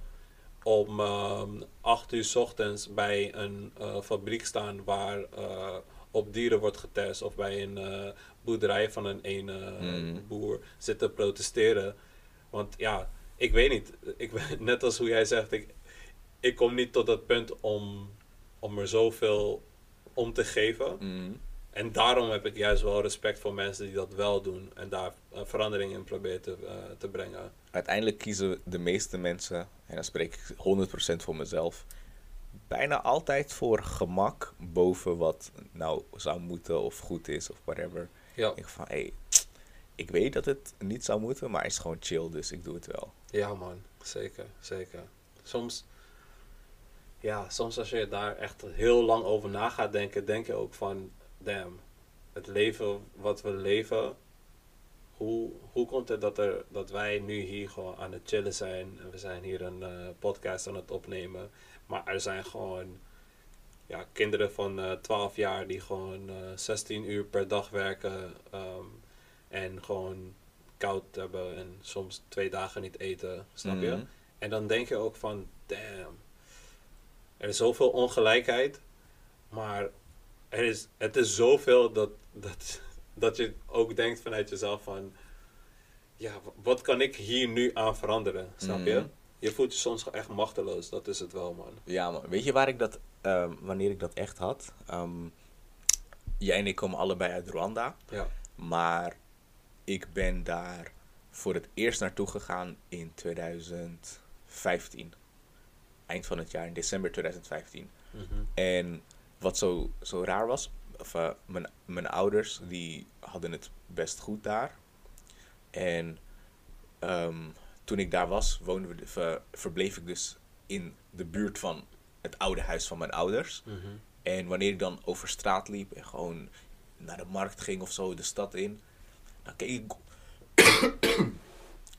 om ehm 8 uur 's ochtends bij een eh, fabriek staan waar eh, op dieren wordt getest of bij een eh, boerderij van een ene Mm. boer zitten protesteren. Want ja, ik weet niet. Ik, ben- net als hoe jij zegt, ik, ik kom niet tot dat punt om, om er zoveel om te geven. Mm. En daarom heb ik juist wel respect voor mensen die dat wel doen en daar eh, verandering in proberen te, eh, te brengen. uiteindelijk kiezen de meeste mensen, en dan spreek ik 100% voor mezelf, bijna altijd voor gemak boven wat nou zou moeten of goed is of whatever. Ja, Ik van, hé, hey, ik weet dat het niet zou moeten, maar het is gewoon chill, dus ik doe het wel. ja man, zeker, zeker. Soms, ja, soms als je daar echt heel lang over na gaat denken, denk je ook van, damn, het leven wat we leven, hoe, hoe komt het dat, er, dat wij nu hier gewoon aan het chillen zijn en we zijn hier een eh, podcast aan het opnemen, maar er zijn gewoon ja, kinderen van eh 12 jaar die gewoon eh 16 uur per dag werken ehm, en gewoon koud hebben en soms twee dagen niet eten, snap je? Mhm. En dan denk je ook van, damn, er is zoveel ongelijkheid, maar er is, het is zoveel dat, dat, dat je ook denkt vanuit jezelf van, ja, wat kan ik hier nu aan veranderen, snap je? Mhm. Je voelt je soms echt machteloos, dat is het wel, man. Ja, man. Weet je waar ik dat, ehm, wanneer ik dat echt had? Ehm, jij en ik komen allebei uit Rwanda. Ja, Maar ik ben daar voor het eerst naartoe gegaan in 2015. Eind van het jaar, in december 2015. Mhm. En wat zo, zo raar was, of, eh, mijn, mijn ouders die hadden het best goed daar. En ehm, toen ik daar was, woonden we, ver- verbleef ik dus in de buurt van het oude huis van mijn ouders. Mhm. En wanneer ik dan over straat liep en gewoon naar de markt ging of zo, de stad in, dan keek ik,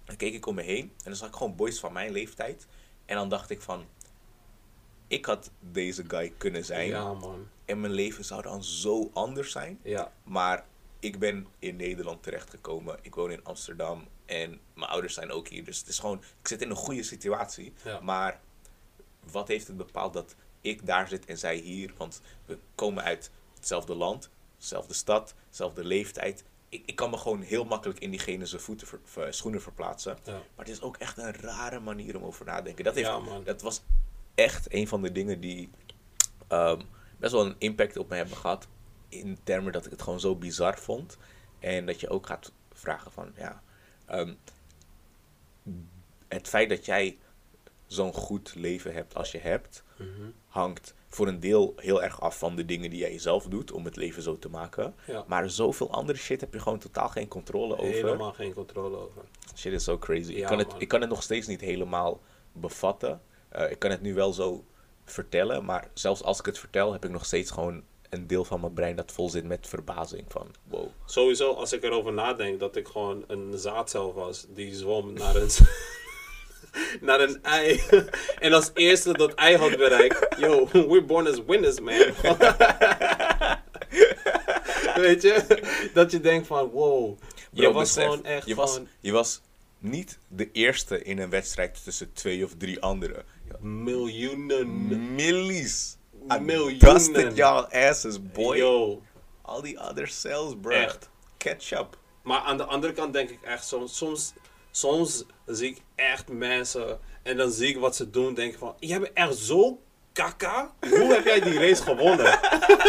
dan keek ik om me heen en dan zag ik gewoon boys van mijn leeftijd. En dan dacht ik van, ik had deze guy kunnen zijn ja, man. en mijn leven zou dan zo anders zijn. Ja, Maar ik ben in Nederland terechtgekomen. Ik woon in Amsterdam en mijn ouders zijn ook hier. Dus het is gewoon, ik zit in een goede situatie. Ja. Maar wat heeft het bepaald dat ik daar zit en zij hier? Want we komen uit hetzelfde land, dezelfde stad, dezelfde leeftijd. Ik, ik kan me gewoon heel makkelijk in diegene zijn voeten ver- schoenen verplaatsen. Ja. Maar het is ook echt een rare manier om over na te denken. Dat, heeft, Ja, dat was echt een van de dingen die ehm, best wel een impact op me hebben gehad. In termen dat ik het gewoon zo bizar vond. En dat je ook gaat vragen van, ja, ehm, het feit dat jij zo'n goed leven hebt als je hebt, Mhm. hangt voor een deel heel erg af van de dingen die jij zelf doet om het leven zo te maken. Ja. Maar zoveel andere shit heb je gewoon totaal geen controle over. helemaal geen controle over. Shit is zo crazy. ik, kan het, ik kan het nog steeds niet helemaal bevatten. Eh, ik kan het nu wel zo vertellen, maar zelfs als ik het vertel, heb ik nog steeds gewoon een deel van mijn brein dat vol zit met verbazing van wow. Sowieso, als ik erover nadenk, dat ik gewoon een zaadcel was die zwom naar een, naar een ei. en als eerste dat ei had bereikt, yo, we're born as winners, man. Weet je? Dat je denkt van, wow. Je was besef, gewoon echt je was, je was niet de eerste in een wedstrijd tussen twee of drie anderen. miljoenen. Millies. Miljoenen. Dusted y'all asses, boy. Yo. All die other cells, bro. Echt. Ketchup. Maar aan de andere kant denk ik echt soms, soms, soms zie ik echt mensen en dan zie ik wat ze doen, denk ik van, jij bent echt zo kaka. Hoe heb jij die race gewonnen?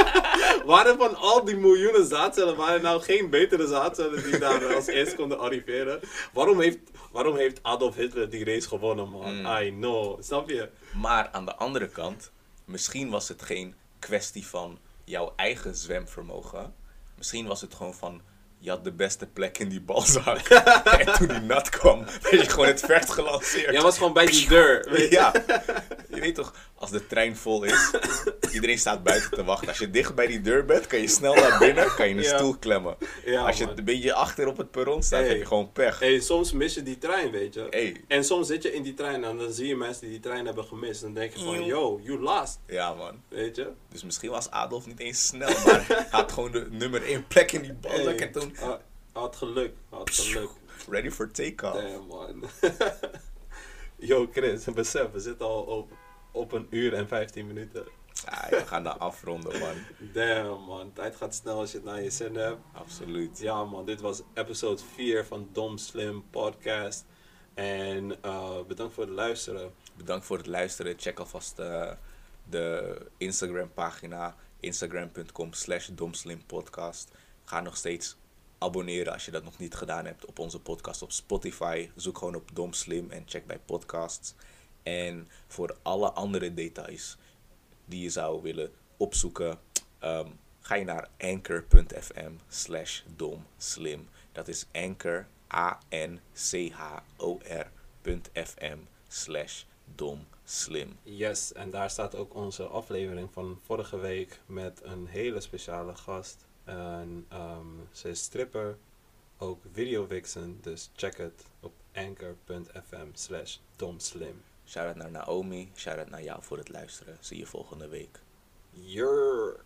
waren van al die miljoenen zaadcellen, waren er nou geen betere zaadcellen die daar als eerste konden arriveren? Waarom heeft, waarom heeft Adolf Hitler die race gewonnen, man? Mm. I know, snap je? Maar aan de andere kant, misschien was het geen kwestie van jouw eigen zwemvermogen. Misschien was het gewoon van, je had de beste plek in die balzak. en toen die nat kwam, werd je gewoon het vers gelanceerd. Jij was gewoon bij die deur. Ja, je weet toch, als de trein vol is, iedereen staat buiten te wachten. Als je dicht bij die deur bent, kan je snel naar binnen, kan je een Ja. stoel klemmen. Ja, als je man. een beetje achter op het perron staat, Hey. heb je gewoon pech. Hey, soms mis je die trein, weet je. Hey. En soms zit je in die trein en dan zie je mensen die die trein hebben gemist. Dan denk je van, yo, you lost, Ja, man. weet je. Dus misschien was Adolf niet eens snel, maar had gewoon de nummer 1 plek in die balzak en toen ah, had geluk, had geluk. ready for take-off. Damn, man. yo, Chris, besef, we zitten al op, op een uur en 15 minuten. Ah, we gaan daar afronden, man. Damn, man. Tijd gaat snel als je het naar je zin hebt. Absoluut. Ja, man. Dit was episode 4 van Dom Slim Podcast. En eh, bedankt voor het luisteren. Bedankt voor het luisteren. Check alvast eh, de Instagram pagina. Instagram.com slash domslimpodcast. Ga nog steeds abonneren als je dat nog niet gedaan hebt op onze podcast op Spotify. Zoek gewoon op Domslim en check bij podcasts. En voor alle andere details die je zou willen opzoeken, ehm, ga je naar anchor.fm slash domslim. Dat is anchor, A-N-C-H-O-R.fm slash domslim. Yes, en daar staat ook onze aflevering van vorige week met een hele speciale gast. En ehm, um, ze is stripper, ook videovixen, dus check het op anchor.fm slash domslim. Shout-out naar Naomi, shout-out naar jou voor het luisteren. Zie je volgende week. Jurr!